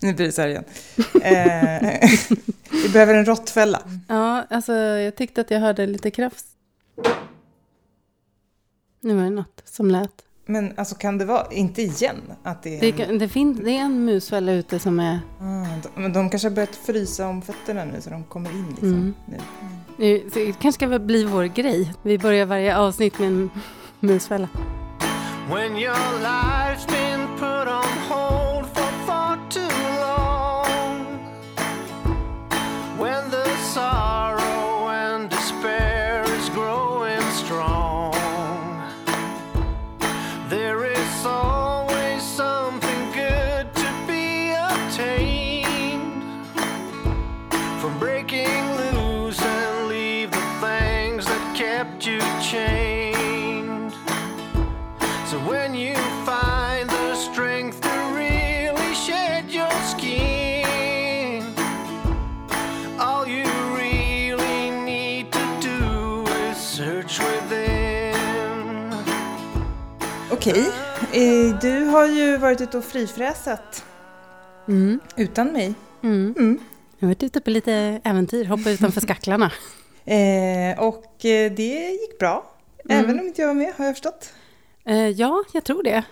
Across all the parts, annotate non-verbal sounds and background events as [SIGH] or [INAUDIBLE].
Nu blir det så här igen. Eh, [LAUGHS] vi behöver en råttfälla. Ja, alltså jag tyckte att jag hörde lite krafs. Nu var det något som lät. Men alltså kan det vara, inte igen, att det är Det, en, kan- det, finns, det är en musfälla ute som är... ah, de, Men de kanske har börjat frysa om fötterna nu så de kommer in liksom. Mm. Nu. Nu, så Det kanske ska bli vår grej. Vi börjar varje avsnitt med en musfälla. Okej, eh, du har ju varit ute och frifräsat Mm. utan mig. Mm. Mm. Jag har varit ute på lite äventyr, hoppa utanför skacklarna. [LAUGHS] Eh, och eh, det gick bra, Mm. även om inte jag var med har jag förstått. Eh, ja, jag tror det.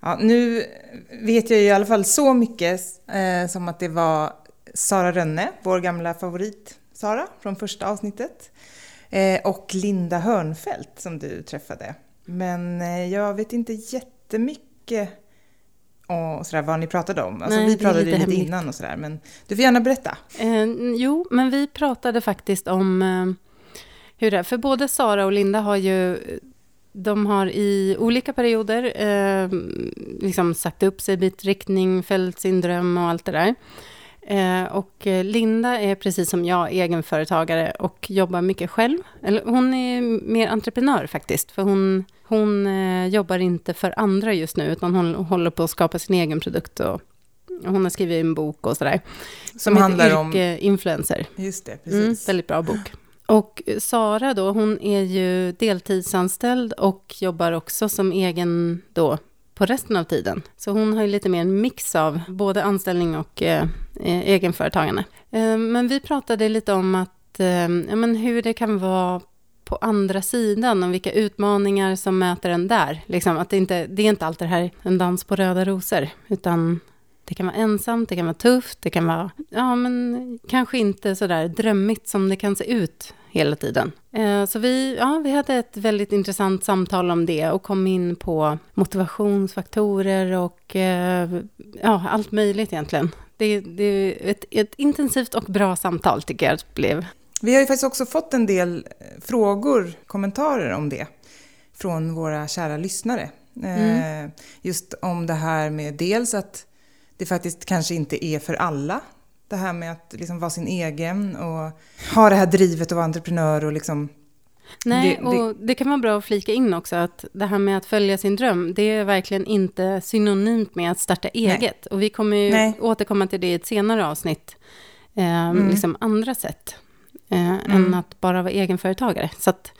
Ja, nu vet jag i alla fall så mycket eh, som att det var Sara Rönne, vår gamla favorit Sara från första avsnittet. Eh, och Linda Hörnfeldt som du träffade. Men eh, jag vet inte jättemycket och sådär, vad ni pratade om. Alltså, Nej, vi pratade lite lite innan och sådär, men du får gärna berätta. Eh, jo, men vi pratade faktiskt om eh, hur det är. För både Sara och Linda har ju, de har i olika perioder eh, liksom sagt upp sig, bytt riktning, följt sin dröm och allt det där. Eh, och eh, Linda är precis som jag egenföretagare och jobbar mycket själv. Eller hon är mer entreprenör faktiskt, för hon, hon eh, jobbar inte för andra just nu, utan hon håller på att skapa sin egen produkt och hon har skrivit en bok och sådär. Som handlar om... Yrke-influencer. Just det, Mm, precis. väldigt bra bok. Och Sara då, hon är ju deltidsanställd och jobbar också som egen då på resten av tiden. Så hon har ju lite mer en mix av både anställning och eh, eh, egenföretagande. Eh, men vi pratade lite om att, eh, ja, men hur det kan vara på andra sidan och vilka utmaningar som möter en där. Liksom, att det, inte, det är inte alltid det här en dans på röda rosor, utan det kan vara ensamt, det kan vara tufft, det kan vara, ja men kanske inte sådär drömmigt som det kan se ut hela tiden. Eh, så vi, ja, vi hade ett väldigt intressant samtal om det och kom in på motivationsfaktorer och eh, ja, allt möjligt egentligen. Det, det är ett, ett intensivt och bra samtal tycker jag att det blev. Vi har ju faktiskt också fått en del eh, frågor, kommentarer om det från våra kära lyssnare. Eh, Just om det här med dels att det faktiskt kanske inte är för alla. Det här med att liksom vara sin egen och ha det här drivet att vara entreprenör och liksom... Nej, Det- det- och det kan vara bra att flika in också att det här med att följa sin dröm, det är verkligen inte synonymt med att starta eget. Och vi kommer ju Nej. återkomma till det i ett senare avsnitt, eh, Mm. liksom andra sätt eh, än att bara vara egenföretagare. Så att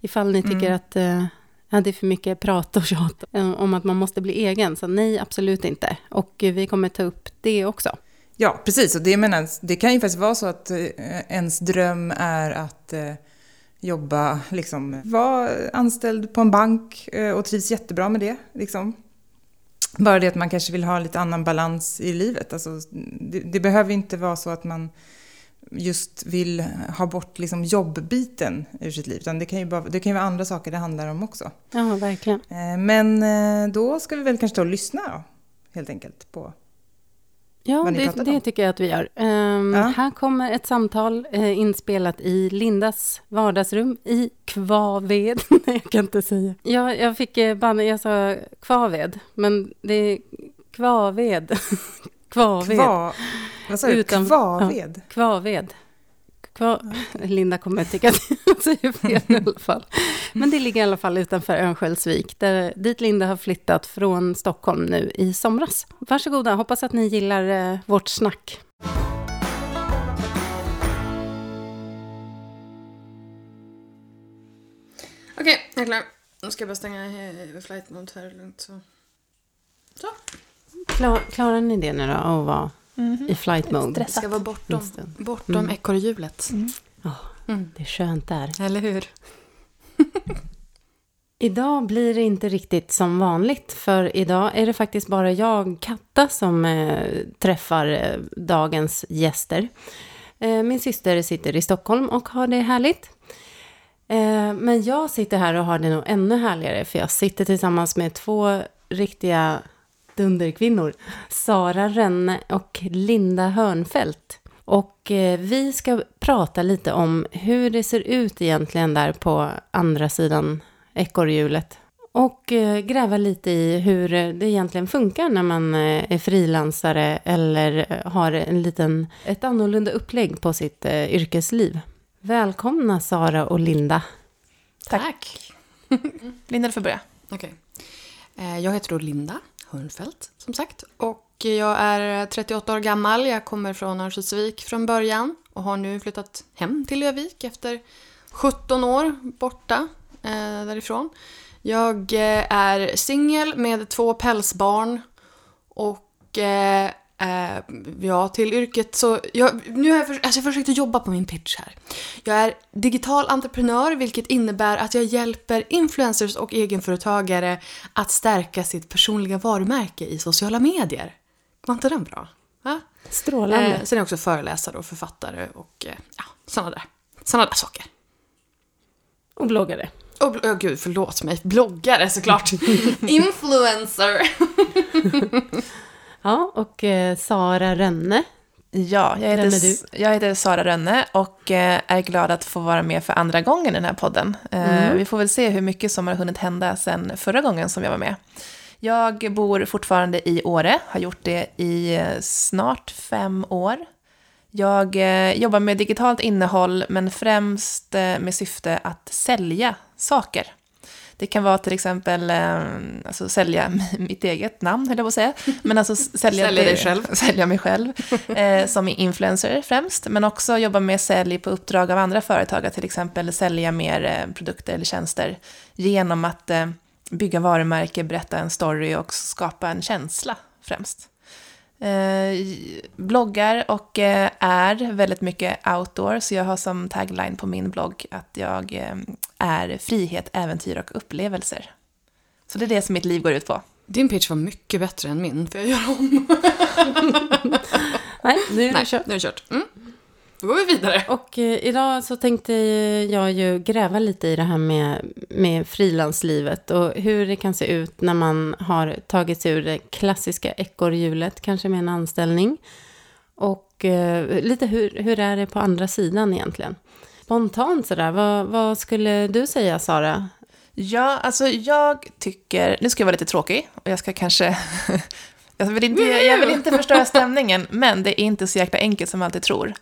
ifall ni tycker Mm. att eh, ja, det är för mycket prat och tjat eh, om att man måste bli egen, så nej, absolut inte. Och eh, vi kommer ta upp det också. Ja, precis. Och det, menar, det kan ju faktiskt vara så att eh, ens dröm är att jobba, liksom, vara anställd på en bank och trivs jättebra med det. Liksom. Bara det att man kanske vill ha lite annan balans i livet. Alltså, det, det behöver inte vara så att man just vill ha bort liksom, jobbbiten ur sitt liv. Utan det kan ju, bara, det kan ju vara andra saker det handlar om också. Ja, verkligen. Eh, Men eh, då ska vi väl kanske ta och lyssna helt enkelt på Ja, vad ni det, det om. tycker jag att vi gör. Ehm, Ja. Här kommer ett samtal eh, inspelat i Lindas vardagsrum i Kvaved. [LAUGHS] Nej, jag kan inte säga. Jag, jag fick eh, banne, jag sa Kvaved, men det är Kvaved. [LAUGHS] Kvaved. Kva, vad sa du? Utan- Kvaved? Kvaved. Kva, Linda kommer att tycka att [LAUGHS] jag säger fel i alla fall. Men det ligger i alla fall utanför Örnsköldsvik, där, dit Linda har flyttat från Stockholm nu i somras. Varsågoda, hoppas att ni gillar eh, vårt snack. Okej, jag är klar. Nu ska jag bara stänga eh, flight mode här lugnt så. Så. Klar, klarar ni det nu då, att vara i flight mode. Det ska vara bortom, bortom Mm. ekorrhjulet. Ja, Mm. det är skönt där. Eller hur? [LAUGHS] Idag blir det inte riktigt som vanligt, för idag är det faktiskt bara jag, Katta, som eh, träffar eh, dagens gäster. Eh, min syster sitter i Stockholm och har det härligt. Eh, men jag sitter här och har det nog ännu härligare, för jag sitter tillsammans med två riktiga dunderkvinnor. Sara Rönne och Linda Hörnfeldt. Och eh, vi ska prata lite om hur det ser ut egentligen där på andra sidan ekorrhjulet. Och eh, gräva lite i hur det egentligen funkar när man eh, är frilansare eller har en liten, ett annorlunda upplägg på sitt yrkesliv. Välkomna Sara och Linda. Tack. [LAUGHS] Linda, du får börja. Okej. Eh, Jag heter då Linda Hörnfeldt, som sagt. Och jag är 38 år gammal. Jag kommer från Örnsköldsvik från början och har nu flyttat hem till Lövik efter 17 år borta eh, därifrån. Jag eh, är singel med två pälsbarn och eh, ja, till yrket så... Jag, nu har jag, för, alltså jag försökt jobba på min pitch här. Jag är digital entreprenör, vilket innebär att jag hjälper influencers och egenföretagare att stärka sitt personliga varumärke i sociala medier. Var inte den bra? Va? Strålande. Eh, sen är jag också föreläsare och författare och eh, ja, sådana där, såna där saker. Och bloggare. Och, oh, gud, förlåt mig. Bloggare såklart. [LAUGHS] Influencer. [LAUGHS] Ja, och eh, Sara Rönne. Ja, jag heter, du? Jag heter Sara Rönne och eh, är glad att få vara med för andra gången i den här podden. Eh, Mm. Vi får väl se hur mycket som har hunnit hända sedan förra gången som jag var med. Jag bor fortfarande i Åre, har gjort det i eh, snart fem år. Jag eh, jobbar med digitalt innehåll, men främst eh, med syfte att sälja saker. Det kan vara till exempel eh, alltså sälja [LAUGHS] mitt eget namn, höll jag på att säga. Men alltså [LAUGHS] sälja, Sälja dig själv. [LAUGHS] Sälja mig själv. Eh, som influencer främst. Men också jobba med sälj på uppdrag av andra företag. Att till exempel sälja mer eh, produkter eller tjänster. Genom att eh, bygga varumärke, berätta en story och skapa en känsla främst. Eh, bloggar och eh, är väldigt mycket outdoor, så jag har som tagline på min blogg att jag eh, är frihet, äventyr och upplevelser. Så det är det som mitt liv går ut på. Din pitch var mycket bättre än min. Får jag göra om? [LAUGHS] Nej, nu är det Nej, kört. nu är det kört. Mm. Då går vi vidare. Och eh, idag så tänkte jag ju gräva lite i det här med, med frilanslivet och hur det kan se ut när man har tagit sig ur det klassiska ekorrhjulet, kanske med en anställning. Och eh, lite hur, hur är det på andra sidan egentligen? Spontant sådär, vad, vad skulle du säga Sara? Ja, alltså jag tycker, nu ska jag vara lite tråkig och jag ska kanske, [LAUGHS] jag vill inte, jag vill inte förstöra [LAUGHS] stämningen, men det är inte så jäkla enkelt som man alltid tror.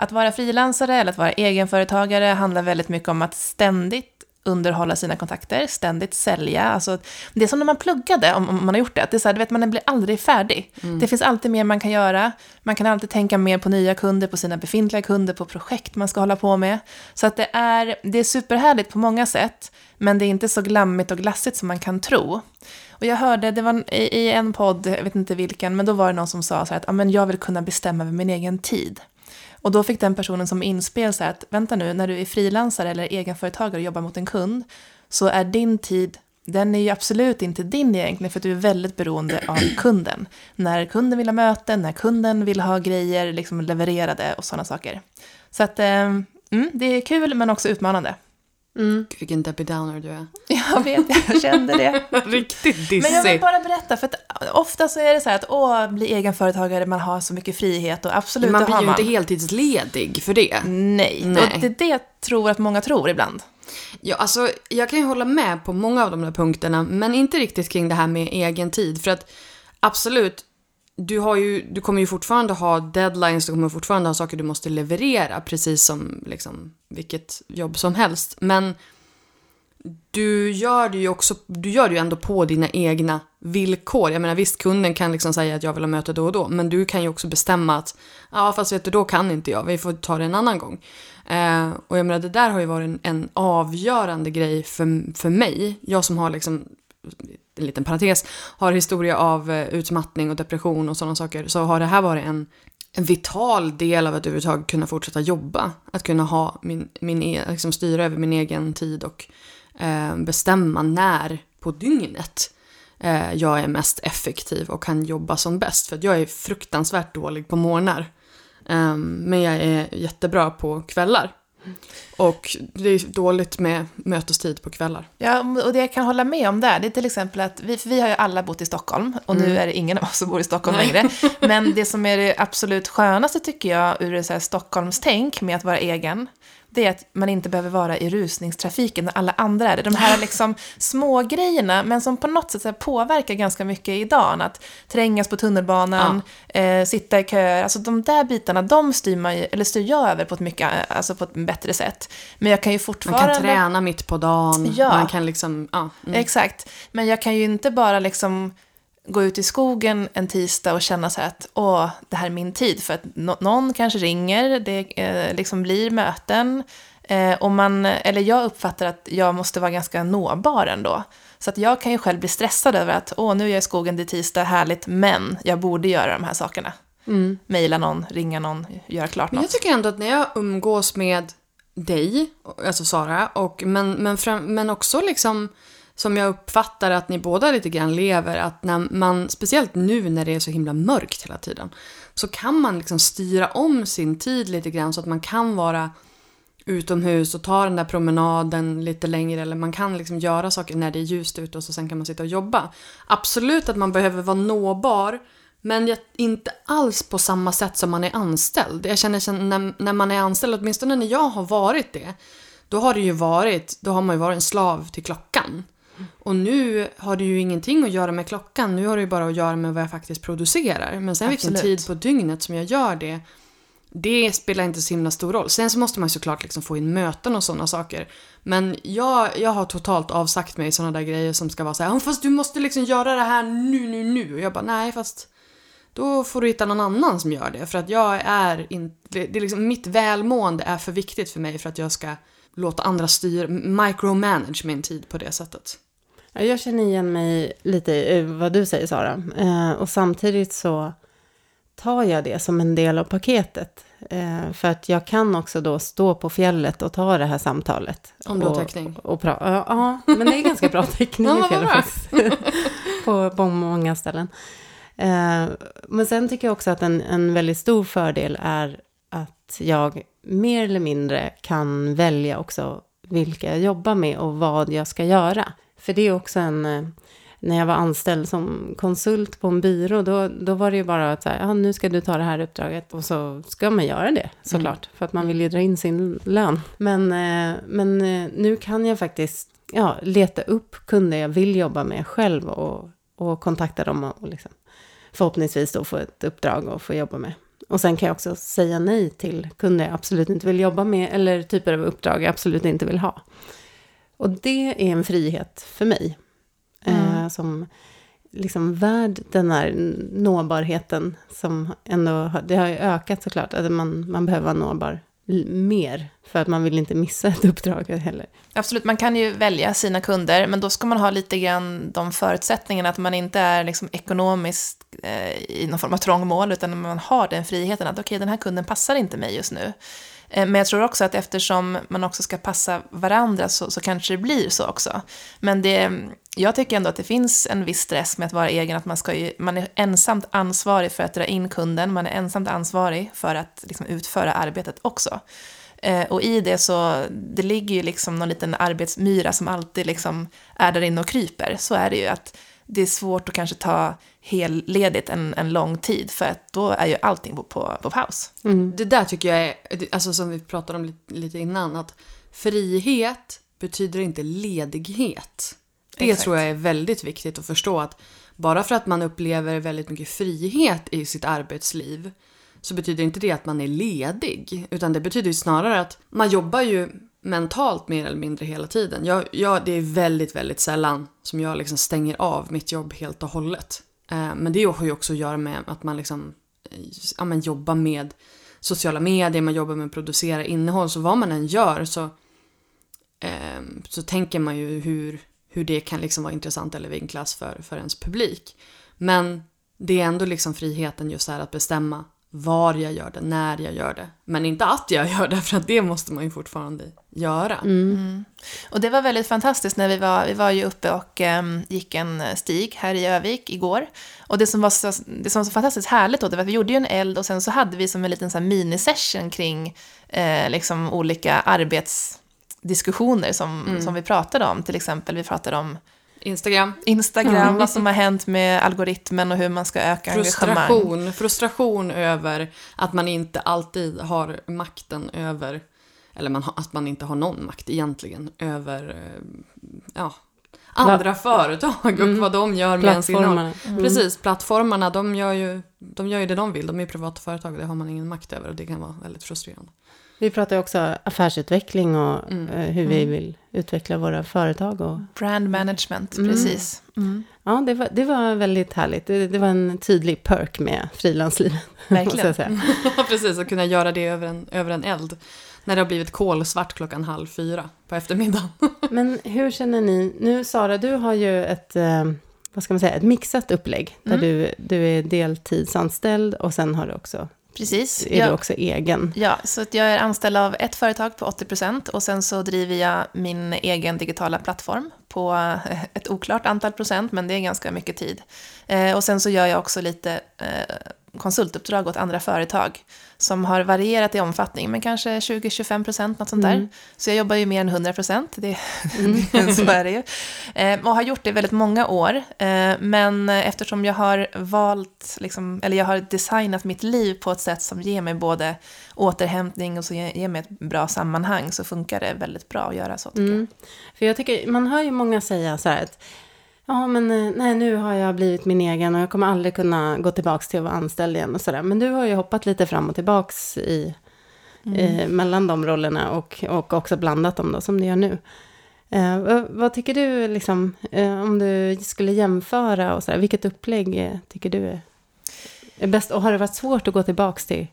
Att vara frilansare eller att vara egenföretagare handlar väldigt mycket om att ständigt underhålla sina kontakter, ständigt sälja. Alltså, det är som när man pluggade, om, om man har gjort det. att det är så här, du vet, man blir aldrig färdig. Det finns alltid mer man kan göra. Man kan alltid tänka mer på nya kunder, på sina befintliga kunder, på projekt man ska hålla på med. Så att det är, det är superhärligt på många sätt, men det är inte så glammigt och glassigt som man kan tro. Och jag hörde, det var i, i en podd, jag vet inte vilken, men då var det någon som sa så här att "Ja, men jag vill kunna bestämma över min egen tid. Och då fick den personen som inspel så här att vänta nu, när du är frilansare eller egenföretagare och jobbar mot en kund så är din tid, den är ju absolut inte din egentligen för att du är väldigt beroende av kunden. När kunden vill ha möten, när kunden vill ha grejer liksom levererade och sådana saker. Så att eh, mm, det är kul men också utmanande. Mm. Gud, vilken Debbie Downer du är. [LAUGHS] Jag vet, jag kände det. [LAUGHS] Riktigt Men jag vill dissig. bara berätta, för att ofta så är det så här att åh, bli egenföretagare, man har så mycket frihet och absolut, Man det blir har ju man. inte heltidsledig för det. Nej, Nej. och det är det jag tror att många tror ibland. Ja, alltså, jag kan ju hålla med på många av de där punkterna, men inte riktigt kring det här med egen tid. För att absolut, du, har ju, du kommer ju fortfarande ha deadlines, du kommer fortfarande ha saker du måste leverera, precis som liksom, vilket jobb som helst. Men du gör det ju också, du gör det ju ändå på dina egna villkor. Jag menar visst, kunden kan liksom säga att jag vill ha möte då och då, men du kan ju också bestämma att ja, fast vet du, då kan inte jag, vi får ta det en annan gång. Eh, och jag menar, det där har ju varit en, en avgörande grej för, för mig. Jag som har liksom en liten parentes, har historia av eh, utmattning och depression och sådana saker, så har det här varit en, en vital del av att överhuvudtaget kunna fortsätta jobba. Att kunna ha min, min, e- liksom styra över min egen tid och eh, bestämma när på dygnet eh, jag är mest effektiv och kan jobba som bäst. För att jag är fruktansvärt dålig på morgnar. Eh, men jag är jättebra på kvällar. Och det är dåligt med mötestid på kvällar. Ja, och det jag kan hålla med om där, det är till exempel att vi, för vi har ju alla bott i Stockholm och nu är det ingen av oss som bor i Stockholm längre. [LAUGHS] Men det som är det absolut skönaste tycker jag ur så här Stockholmstänk med att vara egen, det är att man inte behöver vara i rusningstrafiken när alla andra är det. De här [LAUGHS] liksom små grejerna, men som på något sätt påverkar ganska mycket i dagen. Att trängas på tunnelbanan, eh, sitta i köer, alltså de där bitarna, de styr, man, ju- eller styr jag över på ett, mycket, alltså på ett bättre sätt. Men jag kan ju Man fortfarande... kan träna mitt på dagen, Ja. man kan liksom, ja. Mm. Exakt. Men jag kan ju inte bara liksom gå ut i skogen en tisdag och känna så här att åh, det här är min tid. För att nå- någon kanske ringer, det eh, liksom blir möten. Eh, och man, eller jag uppfattar att jag måste vara ganska nåbar ändå. Så att jag kan ju själv bli stressad över att åh, nu är jag i skogen, det är tisdag, härligt, men jag borde göra de här sakerna. Mejla någon, ringa någon, göra klart Men jag något. tycker ändå att när jag umgås med dig, alltså Sara, och, men, men, fram, men också liksom som jag uppfattar att ni båda lite grann lever, att när man, speciellt nu när det är så himla mörkt hela tiden, så kan man liksom styra om sin tid lite grann så att man kan vara utomhus och ta den där promenaden lite längre eller man kan liksom göra saker när det är ljust ute och så sen kan man sitta och jobba. Absolut att man behöver vara nåbar men jag, inte alls på samma sätt som man är anställd. Jag känner när, när man är anställd, åtminstone när jag har varit det, då har det ju varit, då har man ju varit en slav till klockan. Och nu har det ju ingenting att göra med klockan, nu har det ju bara att göra med vad jag faktiskt producerar. Men sen vilken Absolut. tid på dygnet som jag gör det, det spelar inte så himla stor roll. Sen så måste man såklart liksom få in möten och sådana saker. Men jag, jag har totalt avsagt mig sådana där grejer som ska vara så här, "Ja, fast du måste liksom göra det här nu, nu, nu. Och jag bara, nej fast då får du hitta någon annan som gör det. För att jag är inte, det, det är liksom, mitt välmående är för viktigt för mig för att jag ska låta andra styra, micromanage min tid på det sättet. Ja, Jag känner igen mig lite i vad du säger Sara. Eh, och samtidigt så tar jag det som en del av paketet. Eh, för att jag kan också då stå på fjället och ta det här samtalet. Om du har och, täckning. Och pra- ja, men det är ganska bra täckning i fjället faktiskt. [LAUGHS] på, på många ställen. Eh, men sen tycker jag också att en, en väldigt stor fördel är att jag mer eller mindre kan välja också vilka jag jobbar med och vad jag ska göra. För det är också en... eh, När jag var anställd som konsult på en byrå, då, då var det ju bara att så här, ja, nu ska du ta det här uppdraget och så ska man göra det såklart. För att man vill ju dra in sin lön. Men, eh, men eh, nu kan jag faktiskt ja, leta upp kunder jag vill jobba med själv och, och kontakta dem och, och liksom, förhoppningsvis då få ett uppdrag och få jobba med. Och sen kan jag också säga nej till kunder jag absolut inte vill jobba med eller typer av uppdrag jag absolut inte vill ha. Och det är en frihet för mig. Eh, som liksom värd den här nåbarheten som ändå har, det har ju ökat såklart. Att man, man behöver vara nåbar mer. För att man vill inte missa ett uppdrag heller. Absolut, man kan ju välja sina kunder, men då ska man ha lite grann de förutsättningarna att man inte är liksom ekonomiskt eh, i någon form av trångmål, utan man har den friheten att okej, den här kunden passar inte mig just nu. Eh, men jag tror också att eftersom man också ska passa varandra så, så kanske det blir så också. Men det, jag tycker ändå att det finns en viss stress med att vara egen, att man, ska ju, man är ensamt ansvarig för att dra in kunden, man är ensamt ansvarig för att liksom, utföra arbetet också. Eh, och i det så, det ligger ju liksom någon liten arbetsmyra som alltid liksom är där inne och kryper. Så är det ju att det är svårt att kanske ta helledigt en, en lång tid, för att då är ju allting på, på, på paus. Det där tycker jag är, alltså som vi pratade om lite, lite innan, att frihet betyder inte ledighet. Det Exakt. tror jag är väldigt viktigt att förstå att bara för att man upplever väldigt mycket frihet i sitt arbetsliv så betyder inte det att man är ledig. Utan det betyder ju snarare att man jobbar ju mentalt mer eller mindre hela tiden. Jag, jag, det är väldigt, väldigt sällan som jag liksom stänger av mitt jobb helt och hållet. Eh, men det har ju också att göra med att man liksom eh, ja, men jobbar med sociala medier, man jobbar med att producera innehåll. Så vad man än gör så, eh, så tänker man ju hur, hur hur det kan liksom vara intressant eller vinklas för, för ens publik. Men det är ändå liksom friheten just här att bestämma var jag gör det, när jag gör det. Men inte att jag gör det, för att det måste man ju fortfarande göra. Mm. Och det var väldigt fantastiskt när vi var, vi var ju uppe och em, gick en stig här i Övik igår. Och det som var så, det som var så fantastiskt härligt då, det var att vi gjorde ju en eld och sen så hade vi som en liten så minisession kring eh, liksom olika arbetsdiskussioner som, som vi pratade om. Till exempel, vi pratade om Instagram, Instagram, vad som har hänt med algoritmen och hur man ska öka engagemang. frustration, frustration över att man inte alltid har makten över, eller man att man inte har någon makt egentligen, över eh, ja, andra företag och vad de gör med ens innehåll. Plattformarna. Precis, plattformarna de gör, ju, de gör ju det de vill. De är ju privata företag och det har man ingen makt över och det kan vara väldigt frustrerande. Vi pratar ju också affärsutveckling och Mm. eh, hur vi vill utveckla våra företag. Och, Brand management, Mm. precis. Mm. ja, det var, det var väldigt härligt. Det, det var en tydlig perk med frilanslivet. [LAUGHS] Verkligen. säga. [LAUGHS] Precis, och kunna göra det över en, över en eld. När det har blivit kolsvart klockan halv fyra på eftermiddagen. [LAUGHS] Men hur känner ni? Nu Sara, du har ju ett, eh, vad ska man säga, ett mixat upplägg. Där Mm. du, du är deltidsanställd och sen har du också, Precis. är du Ja. också egen. Ja, så jag är anställd av ett företag på 80% och sen så driver jag min egen digitala plattform på eh, ett oklart antal procent, men det är ganska mycket tid. Eh, och sen så gör jag också lite eh, konsultuppdrag åt andra företag som har varierat i omfattning, men kanske 20-25% något sånt där. Mm. Så jag jobbar ju mer än 100%, det, [LAUGHS] så är det ju. Eh, och har gjort det väldigt många år, eh, men eftersom jag har valt, liksom, eller jag har designat mitt liv på ett sätt som ger mig både återhämtning och så ger, ger mig ett bra sammanhang så funkar det väldigt bra att göra så tycker Mm. För jag tycker, man hör ju många säga så här att Ja, men eh, nej, nu har jag blivit min egen och jag kommer aldrig kunna gå tillbaka till att vara anställd igen och sådär. Men du har ju hoppat lite fram och tillbaks i, eh, mellan de rollerna och, och också blandat dem då, som du gör nu. Eh, vad, vad tycker du, liksom, eh, om du skulle jämföra och sådär, vilket upplägg eh, tycker du är, är bäst? Och har det varit svårt att gå tillbaks till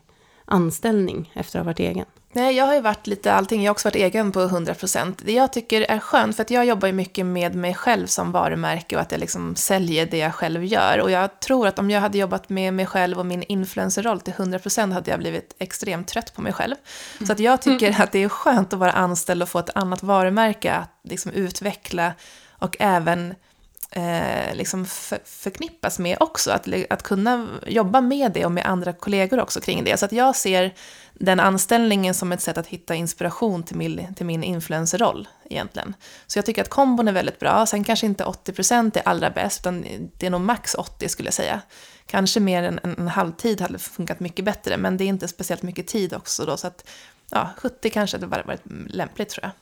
anställning efter att ha varit egen? Nej, jag har ju varit lite allting. Jag har också varit egen på 100%. Det jag tycker är skönt, för att jag jobbar ju mycket med mig själv som varumärke och att jag liksom säljer det jag själv gör. Och jag tror att om jag hade jobbat med mig själv och min influencerroll till 100% hade jag blivit extremt trött på mig själv. Så att jag tycker att det är skönt att vara anställd och få ett annat varumärke att liksom utveckla och även eh, liksom för, förknippas med också. Att, att kunna jobba med det och med andra kollegor också kring det. Så att jag ser den anställningen som ett sätt att hitta inspiration till min, till min influencerroll egentligen. Så jag tycker att kombon är väldigt bra. Sen kanske inte 80% är allra bäst, utan det är nog max 80 skulle jag säga. Kanske mer än en, en halvtid hade funkat mycket bättre, men det är inte speciellt mycket tid också då. Så att ja, 70 kanske hade varit, varit lämpligt tror jag.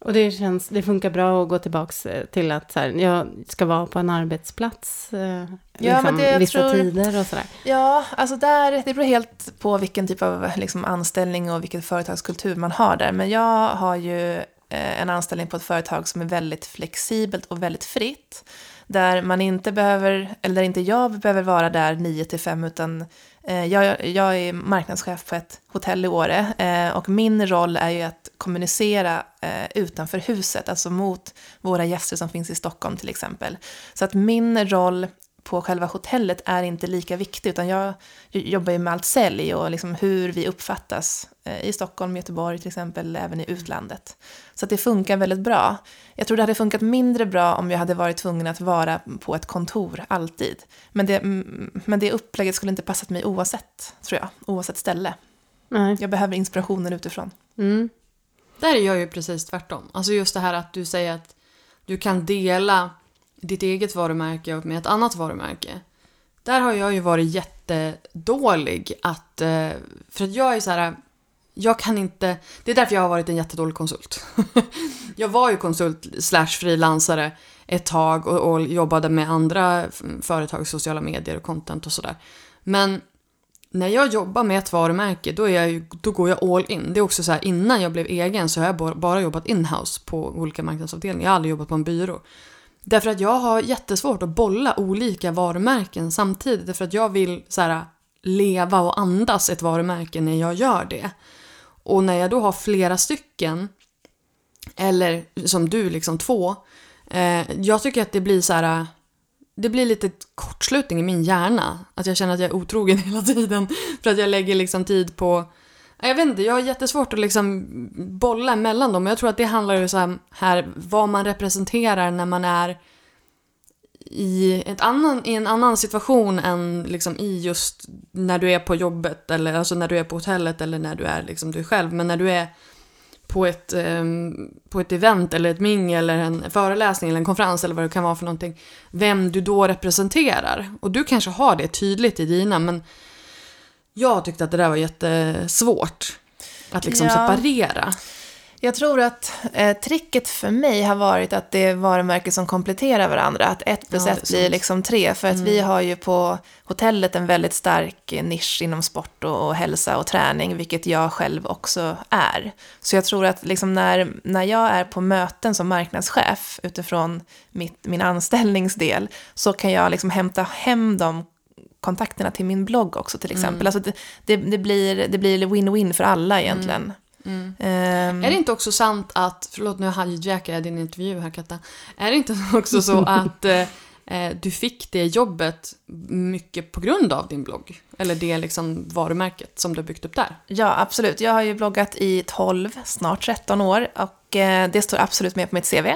Och det, känns, det funkar bra att gå tillbaka till att så här, jag ska vara på en arbetsplats eh, liksom, men det vissa tror- tider och sådär. Ja, alltså där, det beror helt på vilken typ av liksom, anställning och vilken företagskultur man har där. Men jag har ju eh, en anställning på ett företag som är väldigt flexibelt och väldigt fritt. Där man inte behöver, eller där inte jag behöver vara där 9 till 5 utan eh, Eh, jag, jag är marknadschef på ett hotell i Åre eh, och min roll är ju att kommunicera eh, utanför huset, alltså mot våra gäster som finns i Stockholm till exempel. Så att min roll på själva hotellet är inte lika viktig, utan jag jobbar ju med allt sälj och liksom hur vi uppfattas eh, i Stockholm, Göteborg till exempel, även i utlandet. Så det funkar väldigt bra. Jag tror det hade funkat mindre bra om jag hade varit tvungen att vara på ett kontor alltid. Men det, mm, men det upplägget skulle inte passat mig oavsett, tror jag, oavsett ställe. Nej. Jag behöver inspirationen utifrån. Mm. Där är jag ju precis tvärtom. Alltså just det här att du säger att du kan dela ditt eget varumärke och med ett annat varumärke. Där har jag ju varit jättedålig att... Eh, för att jag är så här... Jag kan inte... Det är därför jag har varit en jättedålig konsult. [LAUGHS] jag var ju konsult slash frilansare ett tag och, och jobbade med andra företag, sociala medier och content och sådär. Men när jag jobbar med ett varumärke, då, är jag ju, då går jag all in. Det är också så här, innan jag blev egen så har jag bara- bara jobbat in-house på olika marknadsavdelningar. Jag har aldrig jobbat på en byrå. Därför att jag har jättesvårt att bolla olika varumärken samtidigt. Därför att jag vill så här, leva och andas ett varumärke när jag gör det. Och när jag då har flera stycken, eller som du, liksom två, Eh, jag tycker att det blir så här, det blir lite kortslutning i min hjärna. Att jag känner att jag är otrogen [LAUGHS] hela tiden. För att jag lägger liksom tid på, jag vet inte, jag har jättesvårt att liksom bolla mellan dem. Jag tror att det handlar ju så här, här vad man representerar när man är i, ett annan, i en annan situation än liksom i just när du är på jobbet eller alltså när du är på hotellet eller när du är liksom du själv. Men när du är på ett, ehm, på ett event eller ett mingel eller en föreläsning eller en konferens eller vad det kan vara för någonting. Vem du då representerar. Och du kanske har det tydligt i dina men jag tyckte att det där var jättesvårt. Att liksom Ja. separera. Jag tror att eh, tricket för mig har varit att det är varumärken som kompletterar varandra. Att ett plus Ja, ett blir sant. liksom tre. För att vi har ju på hotellet en väldigt stark eh, nisch inom sport och, och hälsa och träning, vilket jag själv också är. Så jag tror att liksom när, när jag är på möten som marknadschef utifrån mitt, min anställningsdel, så kan jag liksom hämta hem de kontakterna till min blogg också till exempel. Alltså det, det, det, blir, det blir win-win för alla egentligen. Ehm, Är det inte också sant att, förlåt nu hijackar jag din intervju här Katta. Är det inte [LAUGHS] också så [LAUGHS] att eh, eh, du fick det jobbet mycket på grund av din blogg? Eller det liksom varumärket som du har byggt upp där? Ja, absolut. Jag har ju bloggat i 12, snart 13 år och eh, det står absolut med på mitt CV.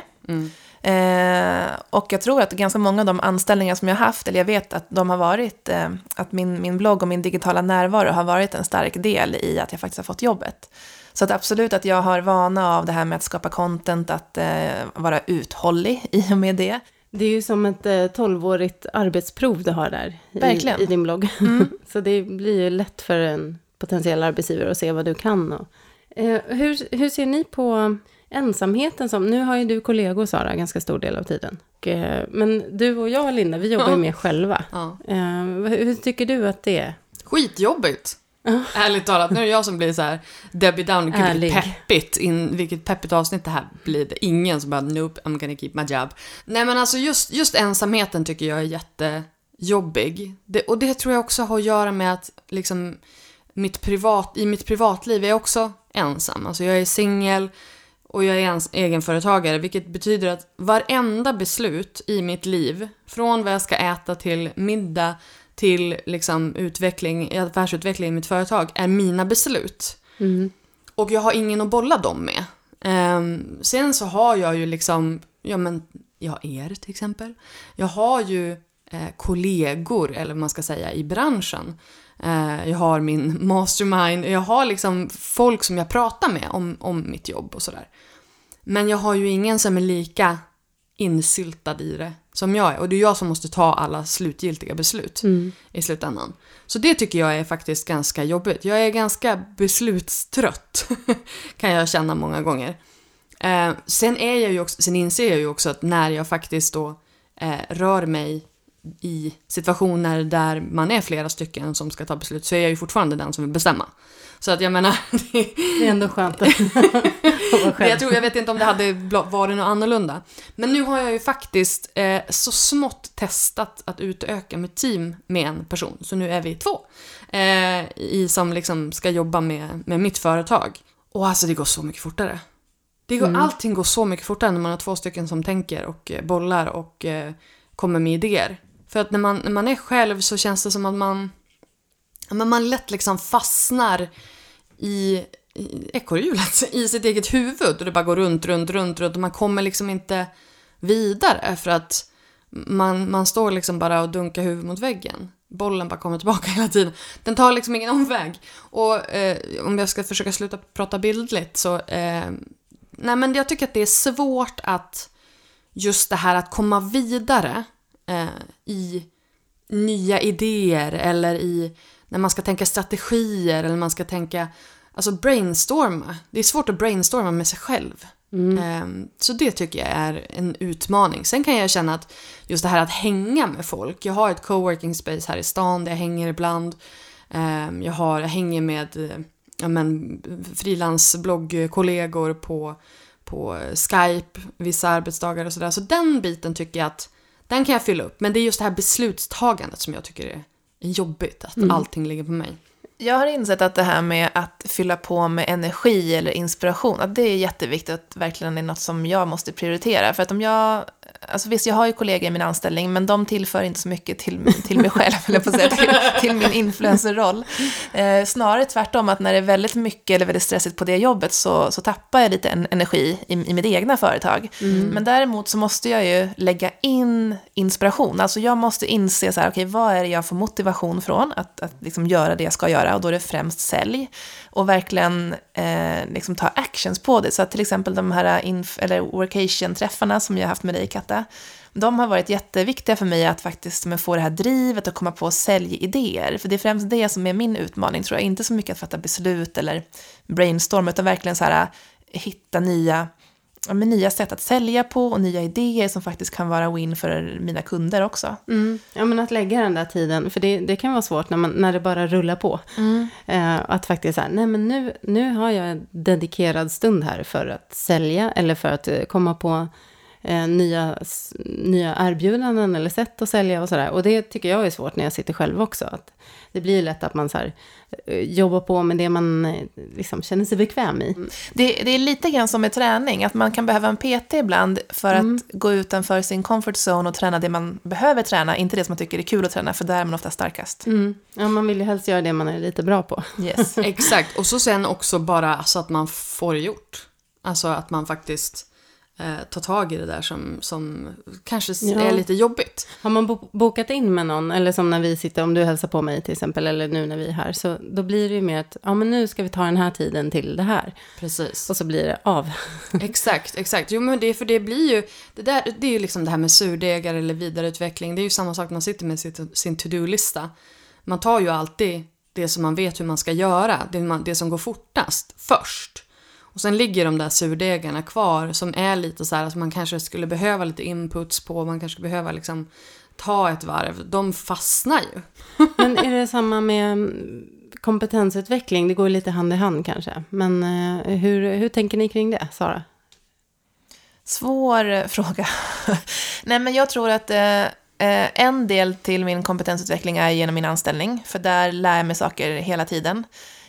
Eh, och jag tror att ganska många av de anställningar som jag har haft, eller jag vet att de har varit, eh, att min, min blogg och min digitala närvaro har varit en stark del i att jag faktiskt har fått jobbet. Så att absolut att jag har vana av det här med att skapa content, att eh, vara uthållig i och med det. Det är ju som ett eh, 12-årigt arbetsprov du har där i, i din blogg. [LAUGHS] så det blir ju lätt för en potentiell arbetsgivare att se vad du kan. Och, eh, hur, hur ser ni på ensamheten som... Nu har ju du kollegor, Sara, ganska stor del av tiden. Eh, men du och jag, Linda, vi jobbar ju Ja. mer själva. Ja. Eh, hur, tycker du att det är? Skitjobbigt! Ärligt talat, nu är det jag som blir så här Debbie Down, gud Ärlig. vilket peppigt, in, vilket peppigt avsnitt det här blir. Det. Ingen som bara nope, I'm gonna keep my job. Nej men alltså just, just ensamheten tycker jag är jättejobbig. Det, och det tror jag också har att göra med att liksom mitt privat, i mitt privatliv är jag också ensam. Alltså jag är singel och jag är ens egenföretagare, vilket betyder att varenda beslut i mitt liv, från vad jag ska äta till middag till liksom utveckling, affärsutveckling i mitt företag, är mina beslut. Och jag har ingen att bolla dem med. Ehm, sen så har jag ju liksom, ja men, jag har er till exempel. Jag har ju eh, kollegor, eller vad man ska säga, i branschen. Eh, jag har min mastermind, jag har liksom folk som jag pratar med om, om mitt jobb och sådär. Men jag har ju ingen som är lika insyltad i det som jag är. Och det är jag som måste ta alla slutgiltiga beslut i slutändan. Så det tycker jag är faktiskt ganska jobbigt. Jag är ganska beslutstrött, [LAUGHS] kan jag känna många gånger. Eh, sen, är jag ju också, sen inser jag ju också att när jag faktiskt då eh, rör mig i situationer där man är flera stycken som ska ta beslut så är jag ju fortfarande den som vill bestämma. Så att jag menar, [LAUGHS] det, Det är ändå skönt att [LAUGHS] vara jag, tror, jag vet inte om det hade varit något annorlunda. Men nu har jag ju faktiskt eh, så smått testat att utöka mitt team med en person. Så nu är vi två. Eh, i, som liksom ska jobba med, med mitt företag. Och alltså det går så mycket fortare. Det går, Allting går så mycket fortare när man har två stycken som tänker och eh, bollar och eh, kommer med idéer. För att när man, när man är själv så känns det som att man, men man lätt liksom fastnar i, i ekorrhjulet, [LAUGHS] i sitt eget huvud och det bara går runt, runt, runt, runt och man kommer liksom inte vidare för att man, man står liksom bara och dunkar huvudet mot väggen. Bollen bara kommer tillbaka [LAUGHS] hela tiden. Den tar liksom ingen omväg. Och eh, om jag ska försöka sluta prata bildligt så, eh, nej men jag tycker att det är svårt att just det här att komma vidare eh, i nya idéer eller i när man ska tänka strategier eller man ska tänka, alltså brainstorma. Det är svårt att brainstorma med sig själv. Ehm, Så det tycker jag är en utmaning. Sen kan jag känna att just det här att hänga med folk. Jag har ett coworking space här i stan där jag hänger ibland. Ehm, Jag, har, jag hänger med eh, ja, frilansbloggkollegor på, på Skype vissa arbetsdagar och sådär. Så den biten tycker jag att den kan jag fylla upp. Men det är just det här beslutstagandet som jag tycker är jobbigt. Att allting ligger på mig. Jag har insett att det här med att fylla på med energi eller inspiration, att det är jätteviktigt att verkligen är något som jag måste prioritera. För att om jag alltså visst jag har ju kollegor i min anställning, men de tillför inte så mycket till, till mig själv, eller på säga, till, till min influencerroll. Eh, snarare tvärtom, att när det är väldigt mycket eller väldigt stressigt på det jobbet så, så tappar jag lite en, energi i, i mitt egna företag. Men däremot så måste jag ju lägga in inspiration, alltså jag måste inse så här, okej, vad är det jag får motivation från att, att liksom göra det jag ska göra, och då är det främst sälj och verkligen eh, liksom ta actions på det. Så att till exempel de här inf- eller workation-träffarna som jag har haft med dig, Katta, de har varit jätteviktiga för mig att faktiskt få det här drivet och komma på säljidéer. För det är främst det som är min utmaning, tror jag. Inte så mycket att fatta beslut eller brainstorma, utan verkligen så här, hitta nya, ja, men nya sätt att sälja på och nya idéer som faktiskt kan vara win för mina kunder också. Mm. Ja, men att lägga den där tiden, för det, det kan vara svårt när, man, när det bara rullar på. Eh, att faktiskt säga, nej men nu, nu har jag en dedikerad stund här för att sälja eller för att eh, komma på eh, nya, nya erbjudanden eller sätt att sälja och sådär. Och det tycker jag är svårt när jag sitter själv också. Att det blir lätt att man så här, eh, jobbar på med det man eh, liksom känner sig bekväm i. Det, det är lite grann som med träning, att man kan behöva en PT ibland för att gå utanför sin comfort zone och träna det man behöver träna, inte det som man tycker är kul att träna, för där är man ofta starkast. Mm. Ja, man vill ju helst göra det man är lite bra på. Yes. [LAUGHS] Exakt, och så sen också bara så att man får gjort. Alltså att man faktiskt eh, tar tag i det där som, som kanske Ja. är lite jobbigt. Har man bo- bokat in med någon, eller som när vi sitter, om du hälsar på mig till exempel, eller nu när vi är här, så då blir det ju mer att, ja men nu ska vi ta den här tiden till det här. Precis. Och så blir det av. [LAUGHS] exakt, exakt. Jo men det, för det blir ju, det, där, det är ju liksom det här med surdegar eller vidareutveckling. Det är ju samma sak när man sitter med sitt, sin to-do-lista. Man tar ju alltid det som man vet hur man ska göra, det, man, det som går fortast, först. Och sen ligger de där surdegarna kvar som är lite så här att man kanske skulle behöva lite inputs på, man kanske behöver liksom ta ett varv. De fastnar ju. [LAUGHS] Men är det samma med mm, kompetensutveckling? Det går lite hand i hand kanske. Men eh, hur, hur tänker ni kring det, Sara? Svår eh, [LAUGHS] fråga. Nej, men jag tror att eh, eh, en del till min kompetensutveckling är genom min anställning, för där lär jag mig saker hela tiden.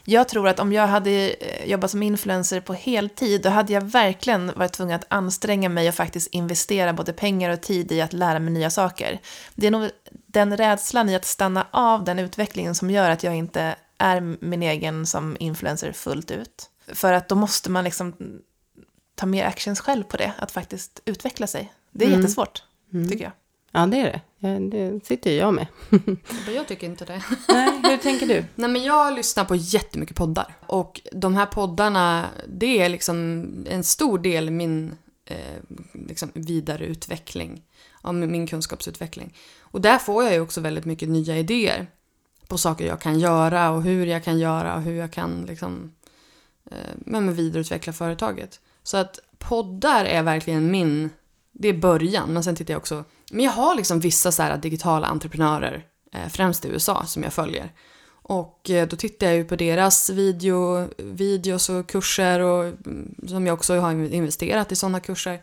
Jag tror att om jag hade eh, jobbat som influencer på heltid, då hade jag verkligen varit tvungen att anstränga mig och faktiskt investera både pengar och tid i att lära mig nya saker. Det är nog den rädslan i att stanna av den utvecklingen som gör att jag inte är min egen som influencer fullt ut. För att då måste man liksom ta mer actions själv på det, att faktiskt utveckla sig. Det är Mm. jättesvårt, tycker jag. Ja, det är det. Det sitter ju jag med. Jag tycker inte det. [LAUGHS] Nej, hur tänker du? Nej men jag lyssnar på jättemycket poddar. Och de här poddarna, det är liksom en stor del i min eh, liksom vidareutveckling. Av min kunskapsutveckling. Och där får jag ju också väldigt mycket nya idéer. På saker jag kan göra och hur jag kan göra och hur jag kan liksom eh, men vidareutveckla företaget. Så att poddar är verkligen min, det är början. Men sen tittar jag också, men jag har liksom vissa så här digitala entreprenörer, eh, främst i USA, som jag följer. Och eh, då tittar jag ju på deras video, videos och kurser och mm, som jag också har investerat i sådana kurser.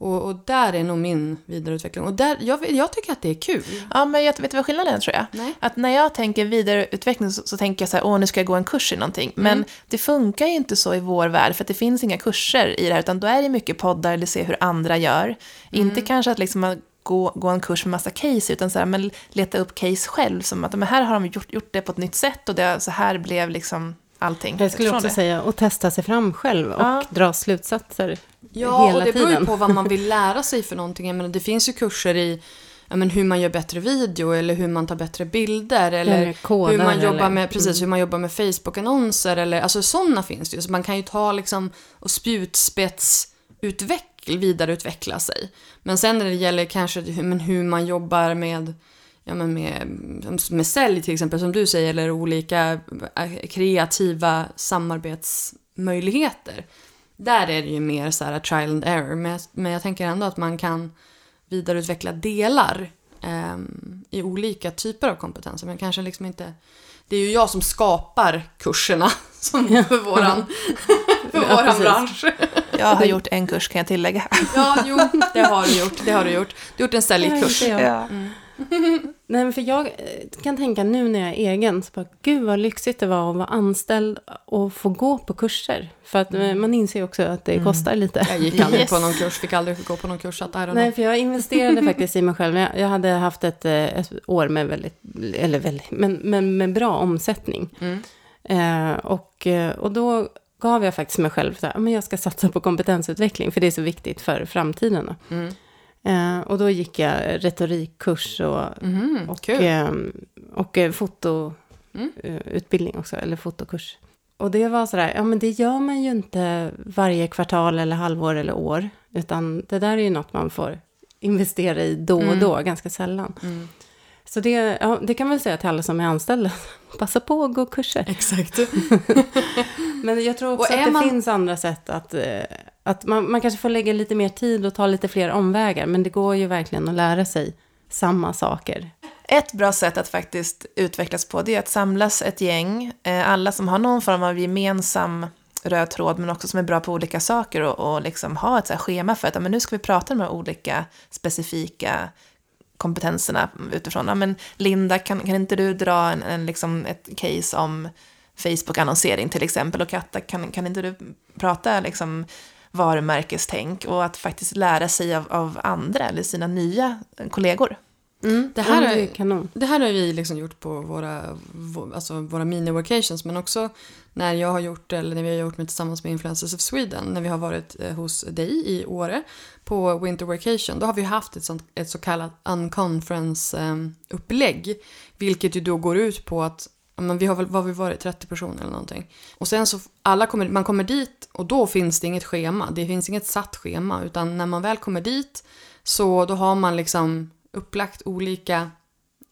Och, och där är nog min vidareutveckling. Och där, jag, jag tycker att det är kul. Ja, men jag vet du vad skillnaden är, tror jag? Nej. Att när jag tänker vidareutveckling så, så tänker jag så här, åh, nu ska jag gå en kurs i någonting. Mm. Men det funkar ju inte så i vår värld, för att det finns inga kurser i det här, utan då är det mycket poddar eller se hur andra gör. Mm. Inte kanske att liksom gå, gå en kurs med massa case, utan så här, men leta upp case själv, som att men här har de gjort, gjort det på ett nytt sätt och det, så här blev liksom allting. Jag skulle också det. säga att testa sig fram själv och Ja. dra slutsatser Ja, hela och det beror ju tiden. på vad man vill [LAUGHS] lära sig för någonting. Jag menar, det finns ju kurser i ja, men hur man gör bättre video eller hur man tar bättre bilder eller Eller kodar hur man jobbar eller- Mm. med, precis, hur man jobbar med Facebook-annonser eller alltså sådana finns det ju. Så man kan ju ta liksom och spjutspetsutveckla, vidareutveckla sig. Men sen när det gäller kanske men hur man jobbar med Ja, men med, med sälj till exempel, som du säger, eller olika eh, kreativa samarbetsmöjligheter. Där är det ju mer så här trial and error, men jag, men jag tänker ändå att man kan vidareutveckla delar ehm, i olika typer av kompetenser, men kanske liksom inte... Det är ju jag som skapar kurserna [LAUGHS] som för våran, [LAUGHS] för Ja, våran bransch. Jag har gjort en kurs, kan jag tillägga. Ja, jo, det har du gjort. Det har du gjort. Du har gjort en säljkurs. Ja, Ja. [LAUGHS] Nej, men för jag eh, kan tänka nu när jag är egen, så bara, gud vad lyxigt det var att vara anställd och få gå på kurser. För att eh, man inser ju också att det kostar lite. Jag gick aldrig [LAUGHS] Yes. på någon kurs, fick aldrig gå på någon kurs. Att, Nej, för jag investerade faktiskt i mig själv. Jag, jag hade haft ett, eh, ett år med väldigt, eller väldigt, men, men med bra omsättning. Mm. Eh, och, och då gav jag faktiskt mig själv så här, men jag ska satsa på kompetensutveckling, för det är så viktigt för framtiden. Då. Mm. Eh, och då gick jag retorikkurs och, Mhm, och, eh, och fotoutbildning Mm. eh, också, eller fotokurs. Och det var sådär, ja men det gör man ju inte varje kvartal eller halvår eller år, utan det där är ju något man får investera i då och Mm. då, ganska sällan. Mm. Så det, ja, det kan man väl säga till alla som är anställda, [LAUGHS] passa på att gå kurser. Exakt. [LAUGHS] Men jag tror också att det man- finns andra sätt att, eh, att man, man kanske får lägga lite mer tid och ta lite fler omvägar, men det går ju verkligen att lära sig samma saker. Ett bra sätt att faktiskt utvecklas på det är att samlas ett gäng, eh, alla som har någon form av gemensam röd tråd men också som är bra på olika saker och, och liksom ha ett så här schema för att ja, men nu ska vi prata om de här olika specifika kompetenserna utifrån. Ja, men Linda, kan, kan inte du dra en, en, liksom ett case om Facebook-annonsering till exempel? Och Katta, kan, kan inte du prata liksom varumärkestänk och att faktiskt lära sig av, av andra eller sina nya kollegor? Det här kanon. Det här har vi liksom gjort på våra, vå- alltså våra mini-workations, men också när jag har gjort, eller när vi har gjort med tillsammans med Influencers of Sweden, när vi har varit eh, hos dig i Åre på Winter Workation, då har vi haft ett, sånt, ett så kallat unconference-upplägg, vilket ju då går ut på att men vi har väl vad vi varit, 30 personer eller någonting. Och sen så, alla kommer, man kommer dit och då finns det inget schema, det finns inget satt schema, utan när man väl kommer dit så då har man liksom upplagt olika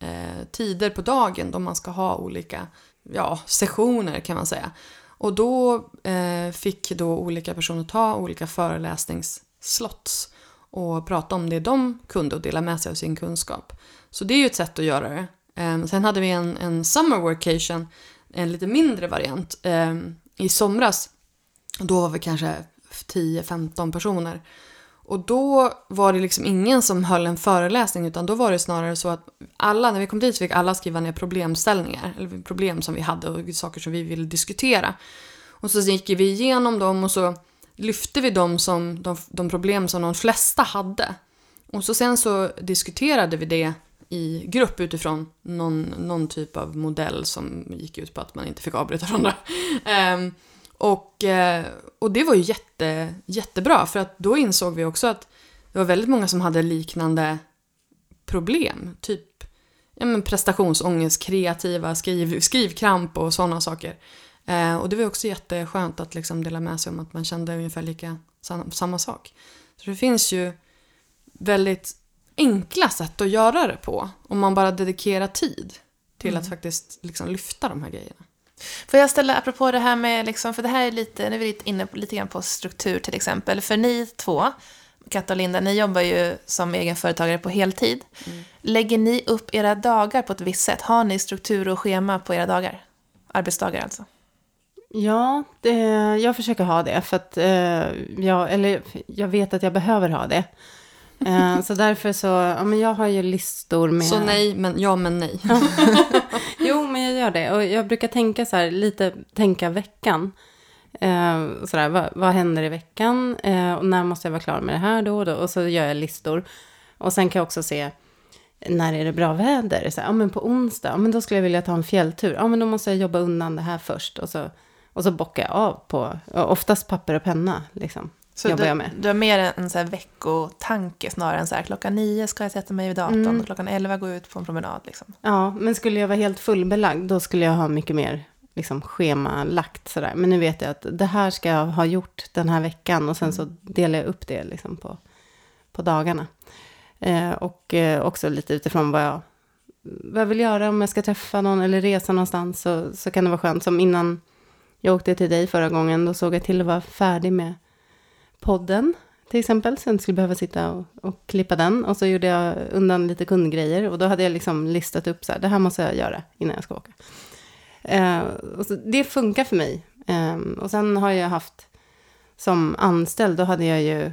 eh, tider på dagen då man ska ha olika ja, sessioner kan man säga. Och då eh, fick då olika personer ta olika föreläsningsslots och prata om det de kunde och dela med sig av sin kunskap. Så det är ju ett sätt att göra det. Ehm, sen hade vi en, en summer workation, en lite mindre variant, ehm, i somras. Då var vi kanske 10-15 personer. Och då var det liksom ingen som höll en föreläsning utan då var det snarare så att alla, när vi kom dit så fick alla skriva ner problemställningar, eller problem som vi hade och saker som vi ville diskutera. Och så gick vi igenom dem och så lyfte vi dem som de, de problem som de flesta hade. Och så sen så diskuterade vi det i grupp utifrån någon, någon typ av modell som gick ut på att man inte fick avbryta varandra. Um, och, eh, och det var ju jätte, jättebra för att då insåg vi också att det var väldigt många som hade liknande problem. Typ ja, men prestationsångest, kreativa, skriv, skrivkramp och sådana saker. Eh, och det var också jätteskönt att liksom dela med sig om att man kände ungefär lika samma sak. Så det finns ju väldigt enkla sätt att göra det på om man bara dedikerar tid till att faktiskt liksom lyfta de här grejerna. Får jag ställa, apropå det här med, liksom, för det här är lite, nu är vi lite inne på, lite grann på struktur till exempel. För ni två, Katta och Linda, ni jobbar ju som egenföretagare på heltid. Lägger ni upp era dagar på ett visst sätt? Har ni struktur och schema på era dagar? Arbetsdagar alltså. Ja, det, jag försöker ha det, för att eh, jag, eller, jag vet att jag behöver ha det. Eh, så därför så, ja men jag har ju listor med... Så nej, men ja men nej. [LAUGHS] Jo, men jag gör det. Och jag brukar tänka så här, lite tänka veckan. Eh, så där, vad, vad händer i veckan? Eh, och när måste jag vara klar med det här då och då? Och så gör jag listor. Och sen kan jag också se, när är det bra väder? Så här, ja, men på onsdag, ja, men då skulle jag vilja ta en fjälltur. Ja, men då måste jag jobba undan det här först. Och så, och så bockar jag av på, oftast papper och penna, liksom. Så du, jag med. du har mer en, en så här veckotanke snarare än så här klockan nio ska jag sätta mig vid datorn Mm. och klockan elva gå ut på en promenad. Liksom. Ja, men skulle jag vara helt fullbelagd, då skulle jag ha mycket mer liksom, schemalagt sådär. Men nu vet jag att det här ska jag ha gjort den här veckan och sen så delar jag upp det liksom på, på dagarna. Eh, och eh, också lite utifrån vad jag, vad jag vill göra om jag ska träffa någon eller resa någonstans så, så kan det vara skönt. Som innan jag åkte till dig förra gången, då såg jag till att vara färdig med podden till exempel, så jag inte skulle behöva sitta och, och klippa den. Och så gjorde jag undan lite kundgrejer och då hade jag liksom listat upp så här, det här måste jag göra innan jag ska åka. Eh, och så, det funkar för mig. Eh, och sen har jag haft, som anställd, då hade jag ju,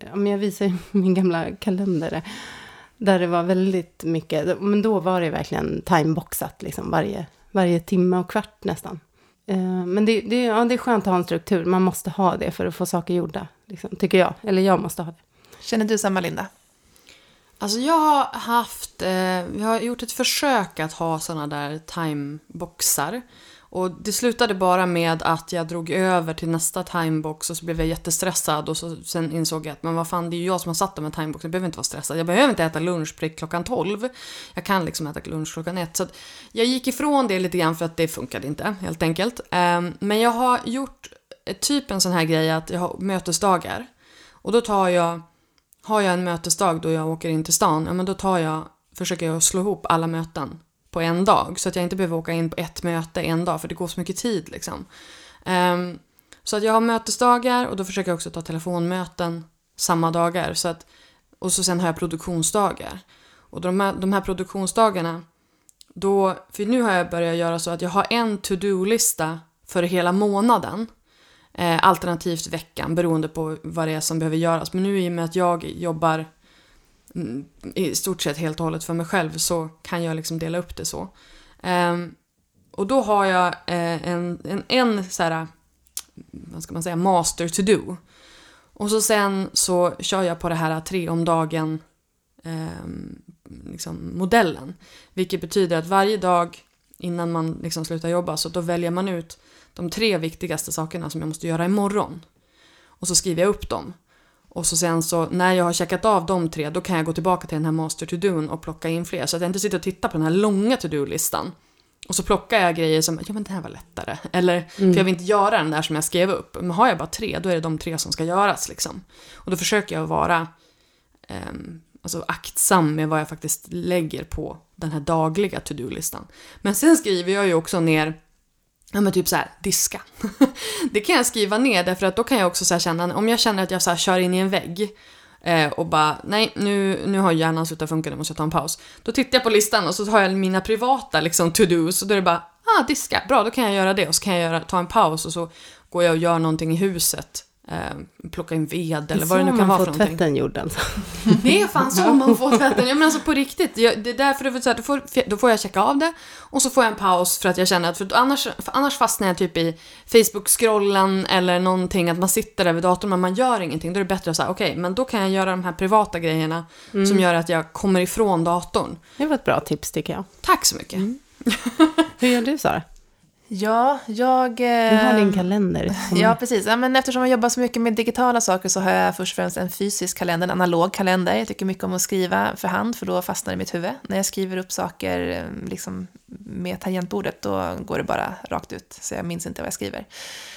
ja, men jag visar ju [LAUGHS] min gamla kalender. Där det var väldigt mycket, men då var det verkligen timeboxat, liksom varje, varje timme och kvart nästan. Eh, Men det, det, ja, det är skönt att ha en struktur, man måste ha det för att få saker gjorda, liksom, tycker jag. Eller jag måste ha det. Känner du samma, Linda? Alltså jag har haft, eh, vi har gjort ett försök att ha sådana där timeboxar. Och det slutade bara med att jag drog över till nästa timebox och så blev jag jättestressad och så, sen insåg jag att men vad fan det är ju jag som har satt de här timeboxen, jag behöver inte vara stressad. Jag behöver inte äta lunch prick klockan 12. Jag kan liksom äta lunch klockan 1. Så att jag gick ifrån det lite grann för att det funkade inte helt enkelt. Ehm, men jag har gjort typ en sån här grej att jag har mötesdagar. Och då tar jag har jag en mötesdag då jag åker in till stan, ja men då tar jag, försöker jag slå ihop alla möten på en dag. Så att jag inte behöver åka in på ett möte en dag, för det går så mycket tid liksom. Um, så att jag har mötesdagar och då försöker jag också ta telefonmöten samma dagar. Så att, och så sen har jag produktionsdagar. Och de här, de här produktionsdagarna, då, för nu har jag börjat göra så att jag har en to-do-lista för hela månaden. Eh, alternativt veckan beroende på vad det är som behöver göras. Men nu i och med att jag jobbar i stort sett helt och hållet för mig själv så kan jag liksom dela upp det så. Um, och då har jag eh, en, en, en så här, vad ska man säga, master to do. Och så sen så kör jag på det här tre om dagen ehm, liksom modellen. Vilket betyder att varje dag innan man liksom slutar jobba så då väljer man ut de tre viktigaste sakerna som jag måste göra imorgon. Och så skriver jag upp dem. Och så sen så när jag har checkat av de tre då kan jag gå tillbaka till den här master to do och plocka in fler. Så att jag inte sitter och tittar på den här långa to do-listan. Och så plockar jag grejer som, ja men det här var lättare. Eller, för jag vill inte göra den där som jag skrev upp. Men har jag bara tre, då är det de tre som ska göras liksom. Och då försöker jag vara ehm, alltså aktsam med vad jag faktiskt lägger på den här dagliga to-do-listan. Men sen skriver jag ju också ner Ja men typ så här, diska. [LAUGHS] det kan jag skriva ner därför att då kan jag också så här känna, om jag känner att jag så här kör in i en vägg eh, och bara, nej nu, nu har hjärnan slutat funka, nu måste jag ta en paus. Då tittar jag på listan och så har jag mina privata liksom to-dos och då är det bara, ah diska, bra då kan jag göra det och så kan jag göra, ta en paus och så går jag och gör någonting i huset. Eh, plocka in ved eller vad det nu kan vara för någonting. tvätten gjord alltså. [LAUGHS] Det är fan så man får tvätten. Ja men alltså på riktigt. Jag, det är därför det är så här, då, får, då får jag checka av det. Och så får jag en paus för att jag känner att, för annars, för annars fastnar jag typ i Facebook-scrollen eller någonting, att man sitter där vid datorn men man gör ingenting. Då är det bättre att säga, okej, men då kan jag göra de här privata grejerna som gör att jag kommer ifrån datorn. Det var ett bra tips tycker jag. Tack så mycket. Hur gör du Sara? Ja, jag... Du har din Eh, kalender. [LAUGHS] ja, precis. Ja, men eftersom jag jobbar så mycket med digitala saker så har jag först och främst en fysisk kalender, en analog kalender. Jag tycker mycket om att skriva för hand för då fastnar det i mitt huvud. När jag skriver upp saker eh, liksom, med tangentbordet då går det bara rakt ut så jag minns inte vad jag skriver.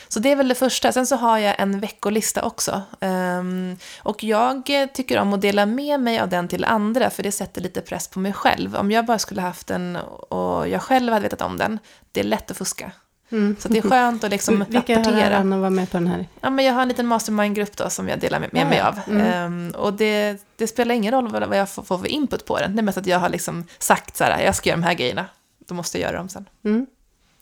Så det är väl det första. Sen så har jag en veckolista också. Ehm, och jag eh, tycker om att dela med mig av den till andra för det sätter lite press på mig själv. Om jag bara skulle haft den och jag själv hade vetat om den, det är lätt att fuska. Så det är skönt att liksom Vilka har rapportera. äran att vara med på den här? Ja, men jag har en liten mastermind-grupp då som jag delar med, med mig av. Ehm, och det, det spelar ingen roll vad jag får, får för input på den. Det är mest att jag har liksom sagt så här, jag ska göra de här grejerna. Då måste jag göra dem sen. Mm.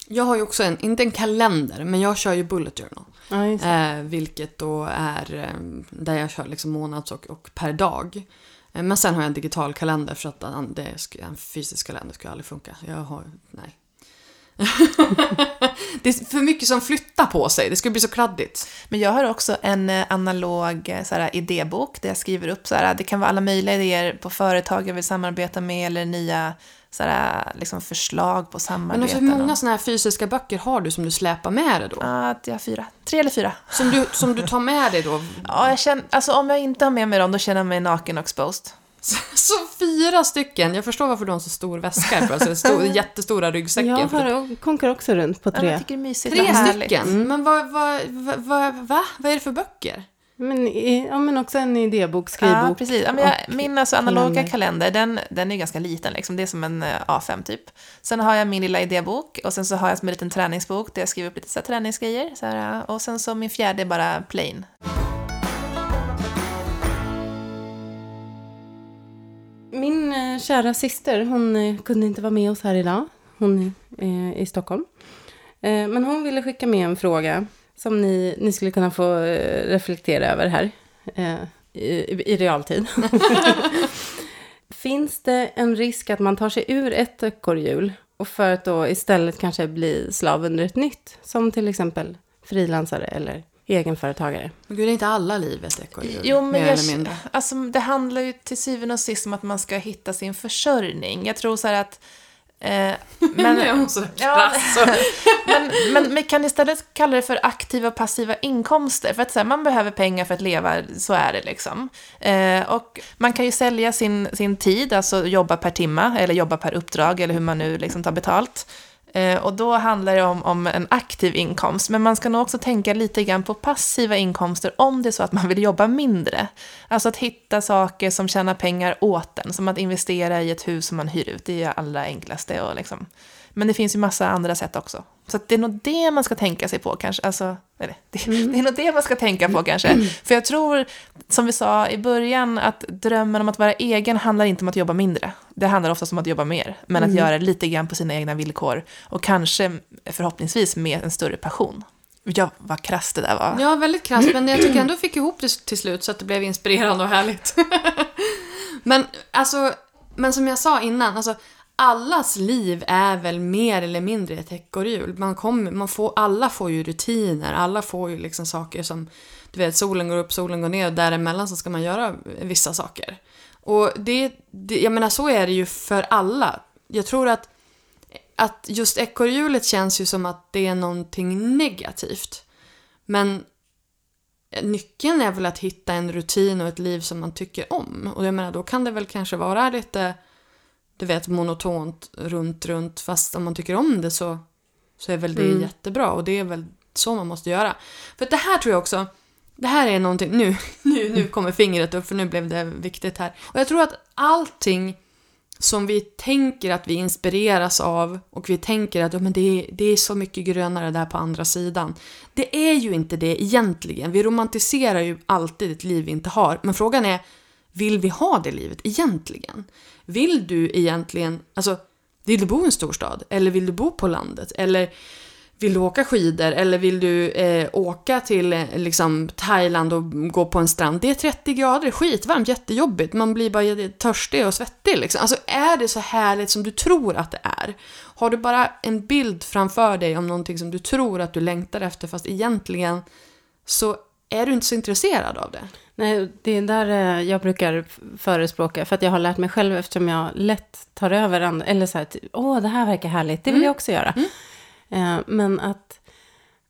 Jag har ju också en, inte en kalender, men jag kör ju bullet journal. Ja. Eh, vilket då är eh, där jag kör liksom månads och, och per dag. Eh, men sen har jag en digital kalender för att det, en fysisk kalender skulle aldrig funka. Jag har, nej. [LAUGHS] det är för mycket som flyttar på sig, det skulle bli så kladdigt. Men jag har också en eh, analog eh, så här, idébok där jag skriver upp så här, det kan vara alla möjliga idéer på företag jag vill samarbeta med eller nya så här, liksom förslag på Men samarbeten. alltså, hur många sådana här fysiska böcker har du som du släpar med dig då? Ja, jag har fyra. Tre eller fyra. Som du, som du tar med dig då? [LAUGHS] Ja, jag känner, alltså om jag inte har med mig dem då känner jag mig naken och exposed. Så fyra stycken! Jag förstår varför du har en så stor väska, alltså, stor, [LAUGHS] jättestora ryggsäcken. Jag har, konkar också runt på Ja, men jag tre. tycker det är mysigt Tre stycken? Men vad, vad, vad, vad, va? Vad är det för böcker? Men, ja, men också en idébok, skrivbok. Ja, precis. Ja, men jag, och min alltså, analoga kalender. kalender, den, den är ganska liten. Liksom. Det är som en eh, A5 typ. Sen har jag min lilla idébok och sen så har jag som en liten träningsbok där jag skriver upp lite så här, träningsgrejer. Så här, och sen så min fjärde är bara plain. Min eh, kära syster, hon eh, kunde inte vara med oss här idag. Hon är eh, i Stockholm. Men hon ville skicka med en fråga som ni, ni skulle kunna få reflektera över här i, i realtid. [LAUGHS] Finns det en risk att man tar sig ur ett ekorrhjul och för att då istället kanske bli slav under ett nytt, som till exempel frilansare eller egenföretagare? Men gud, är inte alla liv ett ekorrhjul? Jo, men mer jag, eller mindre. alltså, det handlar ju till syvende och sist om att man ska hitta sin försörjning. Jag tror så här att... Eh, men, [LAUGHS] så Ja, [LAUGHS] men, men vi kan istället kalla det för aktiva och passiva inkomster. För att så här, man behöver pengar för att leva, så är det liksom. Eh, och man kan ju sälja sin, sin tid, alltså jobba per timma eller jobba per uppdrag eller hur man nu liksom tar betalt. Eh, och då handlar det om, om en aktiv inkomst. Men man ska nog också tänka lite grann på passiva inkomster om det är så att man vill jobba mindre. Alltså att hitta saker som tjänar pengar åt en, som att investera i ett hus som man hyr ut. Det är ju allra enklaste. Och liksom. Men det finns ju massa andra sätt också. Så det är nog det man ska tänka sig på kanske. Alltså, eller, [LAUGHS] det, det är nog det man ska tänka på kanske. För jag tror, som vi sa i början, att drömmen om att vara egen handlar inte om att jobba mindre. Det handlar oftast om att jobba mer, men att göra lite grann på sina egna villkor. Och kanske, förhoppningsvis, med en större passion. Ja, vad krasst det där var. Ja, väldigt krasst, men jag tycker ändå fick ihop det till slut så att det blev inspirerande och härligt. [LAUGHS] men alltså, men som jag sa innan, alltså allas liv är väl mer eller mindre ett ekorrhjul. Man kommer, man får, alla får ju rutiner, alla får ju liksom saker som, du vet, solen går upp, solen går ner och däremellan så ska man göra vissa saker. Och det, det jag menar så är det ju för alla. Jag tror att att just ekorrhjulet känns ju som att det är någonting negativt. Men nyckeln är väl att hitta en rutin och ett liv som man tycker om. Och jag menar, då kan det väl kanske vara lite, du vet, monotont runt, runt. Fast om man tycker om det så, så är väl det Mm. jättebra. Och det är väl så man måste göra. För det här tror jag också, det här är någonting, nu, [LAUGHS] nu, nu kommer fingret upp för nu blev det viktigt här. Och jag tror att allting som vi tänker att vi inspireras av och vi tänker att ja, men det, är, det är så mycket grönare där på andra sidan. Det är ju inte det egentligen. Vi romantiserar ju alltid ett liv vi inte har. Men frågan är, vill vi ha det livet egentligen? Vill du egentligen, alltså, vill du bo i en storstad? Eller vill du bo på landet? Eller vill du åka skidor? Eller vill du eh, åka till eh, liksom, Thailand och gå på en strand? Det är 30 grader, skitvarmt, jättejobbigt. Man blir bara törstig och svettig. Liksom. Alltså, är det så härligt som du tror att det är? Har du bara en bild framför dig om någonting som du tror att du längtar efter, fast egentligen så är du inte så intresserad av det. Nej, det är där eh, jag brukar förespråka, för att jag har lärt mig själv eftersom jag lätt tar över andra, eller så här, åh, det här verkar härligt, det vill Mm. jag också göra. Eh, men att,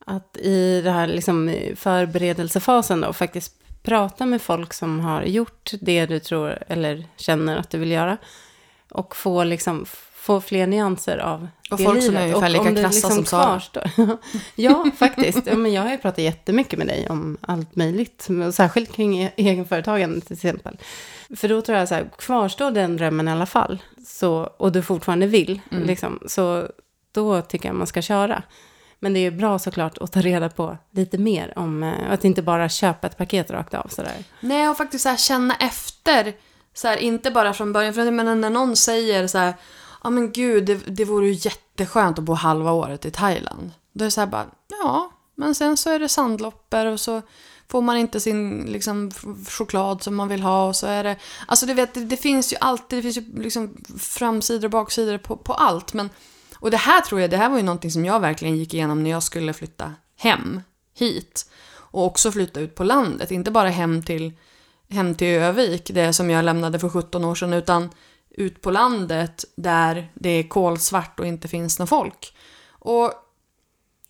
att i det här liksom förberedelsefasen då, faktiskt prata med folk som har gjort det du tror, eller känner att du vill göra, och få liksom, få fler nyanser av Och det folk som är ungefär lika krassa som Sara. [LAUGHS] ja, faktiskt. Ja, men jag har ju pratat jättemycket med dig om allt möjligt. Särskilt kring e- egenföretagande till exempel. För då tror jag så här, kvarstår den drömmen i alla fall. Så, och du fortfarande vill, Mm. liksom, så då tycker jag man ska köra. Men det är ju bra såklart att ta reda på lite mer om eh, att inte bara köpa ett paket rakt av sådär. Nej, och faktiskt så här, känna efter. Så här, inte bara från början. För jag menar, när någon säger så här, ja men gud, det, det vore ju jätteskönt att bo halva året i Thailand. Då är det så här bara, ja, men sen så är det sandloppor och så får man inte sin liksom, choklad som man vill ha och så är det... Alltså du vet, det, det finns ju alltid, det finns ju liksom framsidor och baksidor på, på allt. Men, och det här tror jag, det här var ju någonting som jag verkligen gick igenom när jag skulle flytta hem, hit. Och också flytta ut på landet, inte bara hem till, hem till Övik, det som jag lämnade för 17 år sedan, utan ut på landet där det är kolsvart och inte finns någon folk. Och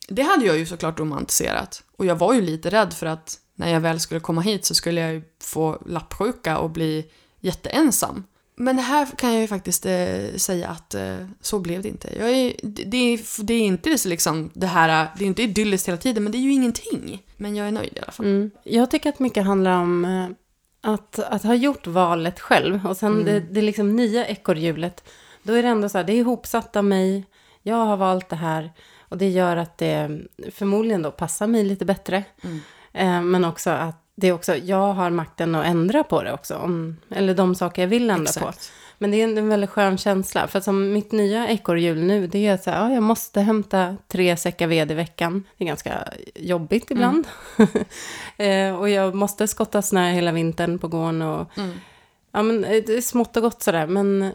det hade jag ju såklart romantiserat. Och jag var ju lite rädd för att när jag väl skulle komma hit så skulle jag ju få lappsjuka och bli jätteensam. Men det här kan jag ju faktiskt eh, säga att eh, så blev det inte. Jag är, det, det, är, det är inte så liksom det här, det är inte idylliskt hela tiden, men det är ju ingenting. Men jag är nöjd i alla fall. Mm. Jag tycker att mycket handlar om eh, att, att ha gjort valet själv. Och sen Mm. det, det liksom nya ekorrhjulet. Då är det ändå så här, det är ihopsatt av mig. Jag har valt det här. Och det gör att det förmodligen då passar mig lite bättre. Mm. Eh, men också att det är också, jag har makten att ändra på det också. Om, eller de saker jag vill ändra på. Exakt. Men det är en, en väldigt skön känsla. För att som mitt nya ekorrhjul nu, det är så här, ja, jag måste hämta tre säckar ved i veckan. Det är ganska jobbigt ibland. [LAUGHS] eh, och jag måste skotta snö hela vintern på gården. Och, Mm. Ja, men eh, det är smått och gott sådär. Men,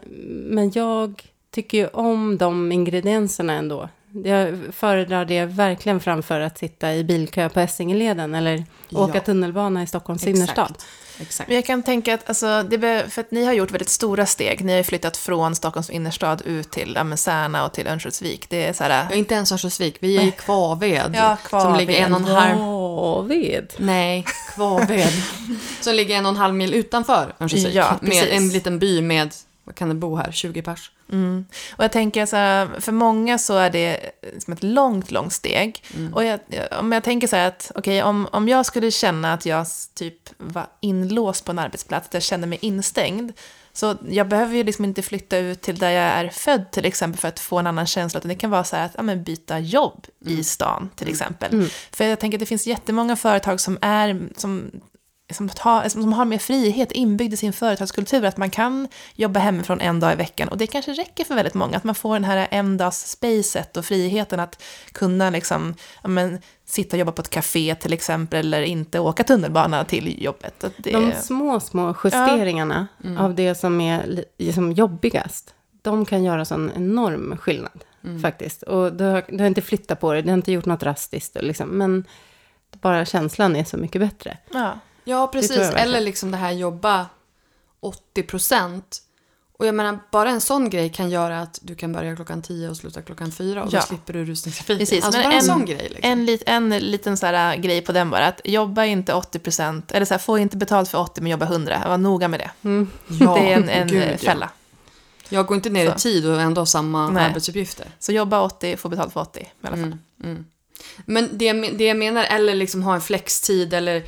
men jag tycker ju om de ingredienserna ändå. Jag föredrar det verkligen framför att sitta i bilkö på Essingeleden eller åka Ja. tunnelbana i Stockholms innerstad. Exakt. Men jag kan tänka att, alltså, det för att ni har gjort väldigt stora steg. Ni har ju flyttat från Stockholms innerstad ut till ja, Särna och till Örnsköldsvik. Det är så här... Ja, inte ens Örnsköldsvik, vi är i Kvaved. Ja, Som Kvaved. ligger en och en halv... Åh, ved. Nej, Kvaved. [LAUGHS] som ligger en och en halv mil utanför Örnsköldsvik. Ja, med precis. en liten by med, vad kan det bo här, 20 pers? Mm. Och jag tänker så här, för många så är det som ett långt, långt steg. Och jag, om jag tänker så här att, okej, om, om jag skulle känna att jag typ var inlåst på en arbetsplats, att jag kände mig instängd, så jag behöver ju liksom inte flytta ut till där jag är född till exempel för att få en annan känsla, utan det kan vara så här att ja, men byta jobb i stan till exempel. För jag tänker att det finns jättemånga företag som är, som som har, som har mer frihet inbyggd i sin företagskultur, att man kan jobba hemifrån en dag i veckan. Och det kanske räcker för väldigt många, att man får den här endags-spacet och friheten att kunna liksom, ja, men, sitta och jobba på ett café till exempel, eller inte åka tunnelbana till jobbet. Det, De små, små justeringarna av det som är li- som jobbigast, de kan göra sån enorm skillnad faktiskt. Och du har, du har inte flyttat på det, du har inte gjort något drastiskt, liksom, men bara känslan är så mycket bättre. ja. Ja, precis. Eller liksom det här jobba 80 procent. Och jag menar, bara en sån grej kan göra att du kan börja klockan 10 och sluta klockan 4 och Ja. då slipper du rusningstrafiken. Precis, Alltså men bara en, en- sån grej. Liksom. En, lit, en liten så här, grej på den bara, att jobba inte 80%, eller så här, få inte betalt för 80 men jobba 100, var noga med det. [LAUGHS] Ja, det är en, en gud, eh, ja. fälla. Jag går inte ner Så. i tid och ändå har samma Nej. arbetsuppgifter. Så jobba 80, få betalt för 80 i alla fall. Mm, mm. Men det, det jag menar, eller liksom ha en flextid eller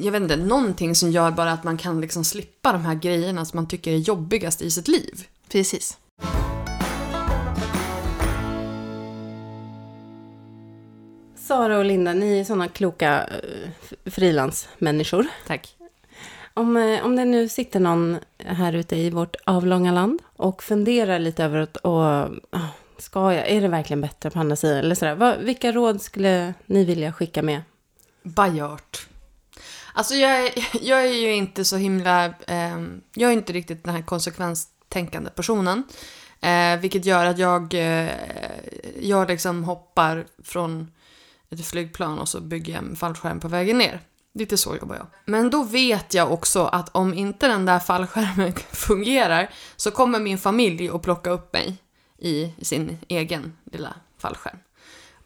jag vet inte, någonting som gör bara att man kan liksom slippa de här grejerna som man tycker är jobbigast i sitt liv. Precis. Sara och Linda, ni är sådana kloka eh, frilansmänniskor. Tack. Om, eh, om det nu sitter någon här ute i vårt avlånga land och funderar lite över att, och, ah, ska jag, är det verkligen bättre på andra sidan? Eller sådär. Vad, vilka råd skulle ni vilja skicka med? Bajört. Alltså jag är, [LAUGHS] jag är ju inte så himla... Eh, jag är inte riktigt den här konsekvenstänkande personen. Eh, vilket gör att jag, eh, jag liksom hoppar från ett flygplan och så bygger jag en fallskärm på vägen ner. Lite så jobbar jag. Men då vet jag också att om inte den där fallskärmen [LAUGHS] fungerar så kommer min familj att plocka upp mig i sin egen lilla fallskärm.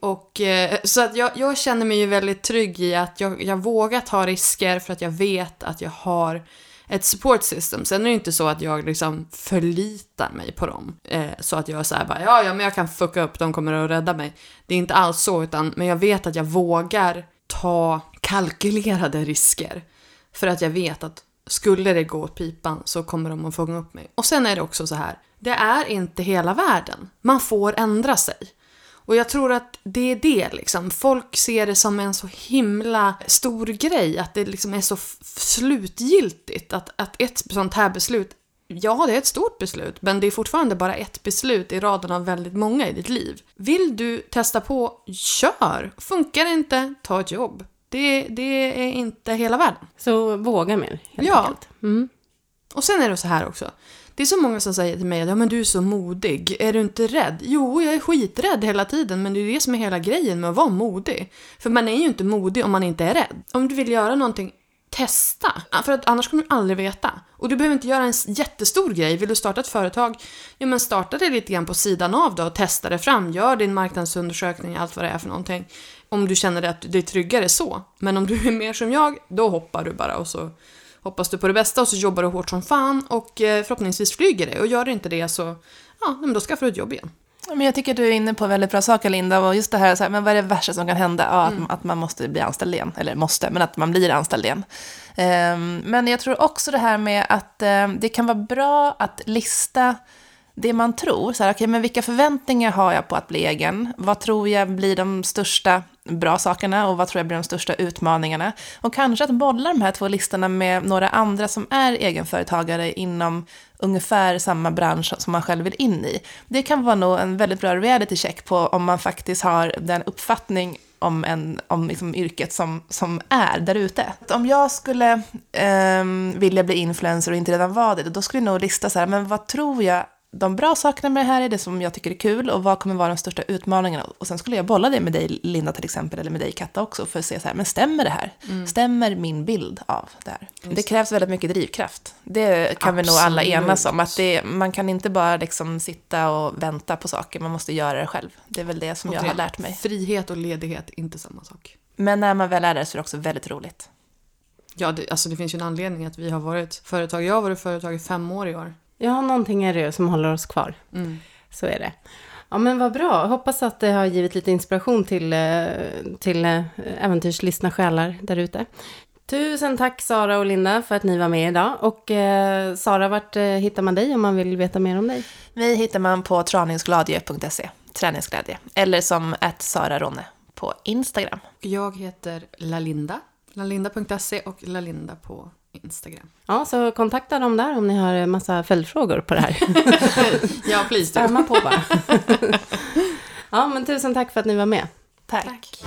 Och, eh, så att jag, jag känner mig ju väldigt trygg i att jag, jag vågar ta risker för att jag vet att jag har ett support system. Sen är det inte så att jag liksom förlitar mig på dem. Eh, så att jag säger bara, ja, ja, men jag kan fucka upp, de kommer att rädda mig. Det är inte alls så, utan, men jag vet att jag vågar ta kalkylerade risker. För att jag vet att skulle det gå åt pipan så kommer de att fånga upp mig. Och sen är det också så här, det är inte hela världen. Man får ändra sig. Och jag tror att det är det liksom. Folk ser det som en så himla stor grej, att det liksom är så slutgiltigt. Att, att ett sånt här beslut, ja det är ett stort beslut, men det är fortfarande bara ett beslut i raden av väldigt många i ditt liv. Vill du testa på, kör! Funkar det inte, ta ett jobb. Det, det är inte hela världen. Så våga mer, helt Ja. enkelt. Mm. Och sen är det så här också. Det är så många som säger till mig att ja, men du är så modig. Är du inte rädd? Jo, jag är skiträdd hela tiden, men det är det som är hela grejen med att vara modig. För man är ju inte modig om man inte är rädd. Om du vill göra någonting, testa. För att annars kommer du aldrig veta. Och du behöver inte göra en jättestor grej. Vill du starta ett företag, ja men starta det lite grann på sidan av då och testa det fram. Gör din marknadsundersökning, allt vad det är för någonting. Om du känner att det är tryggare så. Men om du är mer som jag, då hoppar du bara och så hoppas du på det bästa och så jobbar du hårt som fan och eh, förhoppningsvis flyger det. Och gör du inte det så, ja, men då skaffar du ett jobb igen. Men jag tycker du är inne på väldigt bra saker, Linda. Och just det här, så här men vad är det värsta som kan hända? Ja, att, att man måste bli anställd igen. Eller måste, men att man blir anställd igen. Ehm, men jag tror också det här med att ehm, det kan vara bra att lista det man tror. Så här, okay, men vilka förväntningar har jag på att bli egen? Vad tror jag blir de största bra sakerna och vad tror jag blir de största utmaningarna? Och kanske att bolla de här två listorna med några andra som är egenföretagare inom ungefär samma bransch som man själv vill in i. Det kan vara nog en väldigt bra reality check på om man faktiskt har den uppfattning om, en, om liksom yrket som, som är där ute. Om jag skulle eh, vilja bli influencer och inte redan vara det, då skulle jag nog lista så här, men vad tror jag de bra sakerna med det här är, det som jag tycker är kul och vad kommer vara de största utmaningarna. Och sen skulle jag bolla det med dig Linda till exempel, eller med dig Katta också, för att se så här, men stämmer det här? Stämmer min bild av det här? Det krävs väldigt mycket drivkraft. Det kan vi nog alla Absolut. enas om, att det, man kan inte bara liksom sitta och vänta på saker, man måste göra det själv. Det är väl det som jag har lärt mig. Frihet och ledighet, inte samma sak. Men när man väl är där så är det också väldigt roligt. Ja, det, alltså det finns ju en anledning att vi har varit företag. Jag har varit företag i fem år i år. Ja, någonting är det som håller oss kvar. Mm. Så är det. Ja, men vad bra. Hoppas att det har givit lite inspiration till, eh, till eh, äventyrslystna själar där ute. Tusen tack Sara och Linda för att ni var med idag. Och eh, Sara, vart eh, hittar man dig om man vill veta mer om dig? Mig hittar man på traningsgladie.se, träningsglädje, eller som att Sara Ronne på Instagram. Jag heter Lalinda, lalinda.se och Lalinda på Instagram. Ja, så kontakta dem där om ni har en massa följdfrågor på det här. [LAUGHS] Ja, please do. Spamma på bara. [LAUGHS] ja, men tusen tack för att ni var med. Tack. Tack.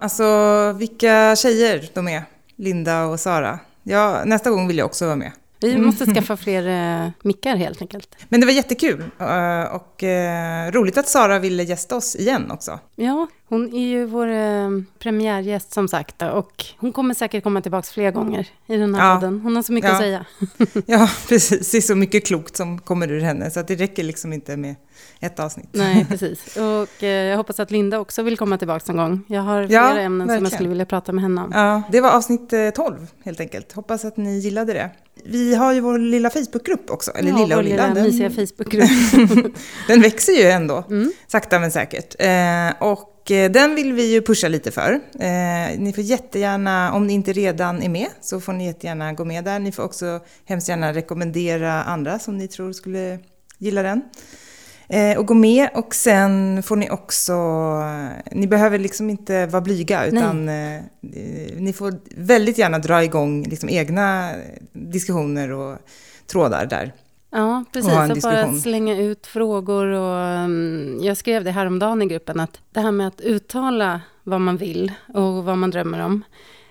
Alltså, vilka tjejer de är, Linda och Sara. Ja, nästa gång vill jag också vara med. Vi måste skaffa [LAUGHS] fler eh, mickar helt enkelt. Men det var jättekul eh, och eh, roligt att Sara ville gästa oss igen också. Ja, hon är ju vår eh, premiärgäst som sagt och hon kommer säkert komma tillbaka fler gånger i den här Ja. podden. Hon har så mycket Ja. att säga. [LAUGHS] Ja, precis. Det är så mycket klokt som kommer ur henne så att det räcker liksom inte med ett avsnitt. Nej, [LAUGHS] precis. Och eh, jag hoppas att Linda också vill komma tillbaka någon gång. Jag har Ja, flera ämnen som verkligen. jag skulle vilja prata med henne om. Ja, det var avsnitt eh, 12 helt enkelt. Hoppas att ni gillade det. Vi har ju vår lilla Facebookgrupp också. Eller ja, lilla vår och lilla. lilla Den, mysiga Facebookgrupp. [LAUGHS] den växer ju ändå. Mm. Sakta men säkert. Eh, och eh, den vill vi ju pusha lite för. Eh, ni får jättegärna, om ni inte redan är med, så får ni jättegärna gå med där. Ni får också hemskt gärna rekommendera andra som ni tror skulle gilla den. Eh, och gå med och sen får ni också, ni behöver liksom inte vara blyga utan eh, ni får väldigt gärna dra igång liksom egna diskussioner och trådar där. Ja, precis. en Och bara slänga ut frågor. Och, um, jag skrev det häromdagen i gruppen att det här med att uttala vad man vill och vad man drömmer om,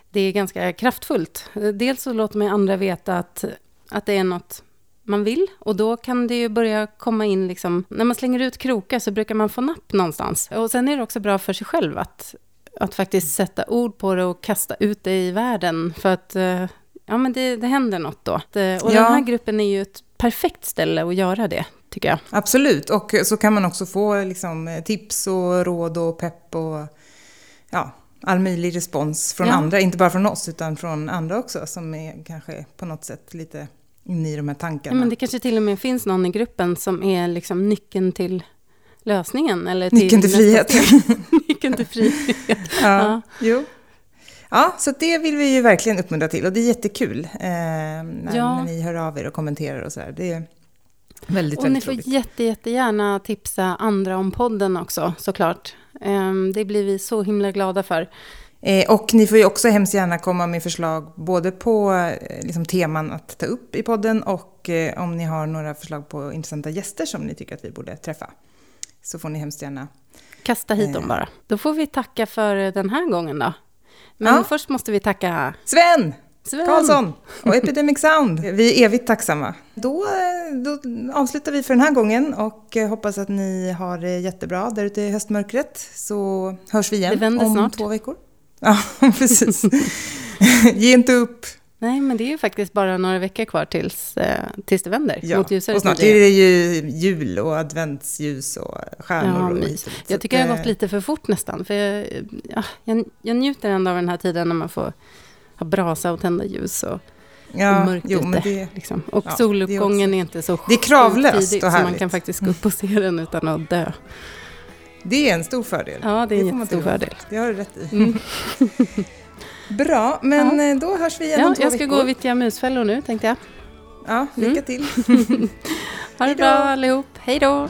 det är ganska kraftfullt. Dels så låter man andra veta att, att det är något man vill och då kan det ju börja komma in, liksom, när man slänger ut krokar så brukar man få napp någonstans. Och sen är det också bra för sig själv att, att faktiskt sätta ord på det och kasta ut det i världen. För att eh, ja, men det, det händer något då. Och Ja. den här gruppen är ju ett perfekt ställe att göra det, tycker jag. Absolut, och så kan man också få liksom, tips och råd och pepp och ja, all möjlig respons från Ja. andra. Inte bara från oss, utan från andra också som är kanske på något sätt lite inne i de här Ja, tankarna. men det kanske till och med finns någon i gruppen som är liksom nyckeln till lösningen. Eller till Nyckeln till frihet. [LAUGHS] nyckeln till frihet. ja. Ja. Jo. Ja, så det vill vi ju verkligen uppmuntra till och det är jättekul eh, när, Ja. när ni hör av er och kommenterar och så här. Det är väldigt, Och ni väldigt får roligt. jätte, jättegärna tipsa andra om podden också, såklart. Ehm, Det blir vi så himla glada för. Eh, och ni får ju också hemskt gärna komma med förslag både på eh, liksom, teman att ta upp i podden och eh, om ni har några förslag på intressanta gäster som ni tycker att vi borde träffa. Så får ni hemskt gärna. Kasta hit Eh. dem bara. Då får vi tacka för den här gången då. Men Ja. först måste vi tacka Sven Sven. Karlsson och [LAUGHS] Epidemic Sound. Vi är evigt tacksamma. Då, eh, då avslutar vi för den här gången och eh, hoppas att ni har det jättebra där ute i höstmörkret. Så hörs vi igen om snart. två veckor. [LAUGHS] Ja, precis. [LAUGHS] Ge inte upp. Nej, men det är ju faktiskt bara några veckor kvar tills, eh, tills det vänder Ja, mot ljusare och snart tider. är det ju jul och adventsljus och stjärnor. Ja, och mys. hit och dit. Så Jag tycker det har gått lite för fort nästan. För jag, ja, jag, jag njuter ändå av den här tiden när man får ha brasa och tända ljus och, ja, och mörkt jo, ute. men det, liksom. Och ja, soluppgången är, inte så Det är kravlöst tidigt, och Så man härligt. kan faktiskt gå upp och se den utan att dö. det är en stor fördel. Ja, det är en man jättestor fördel. Det har du rätt i. Mm. [LAUGHS] Bra, men eh, då hörs vi igen Ja, om två jag ska veckor. gå och vittja musfällor nu, tänkte jag. Ja, lycka Mm. till. [LAUGHS] Ha det bra allihop. Hej då!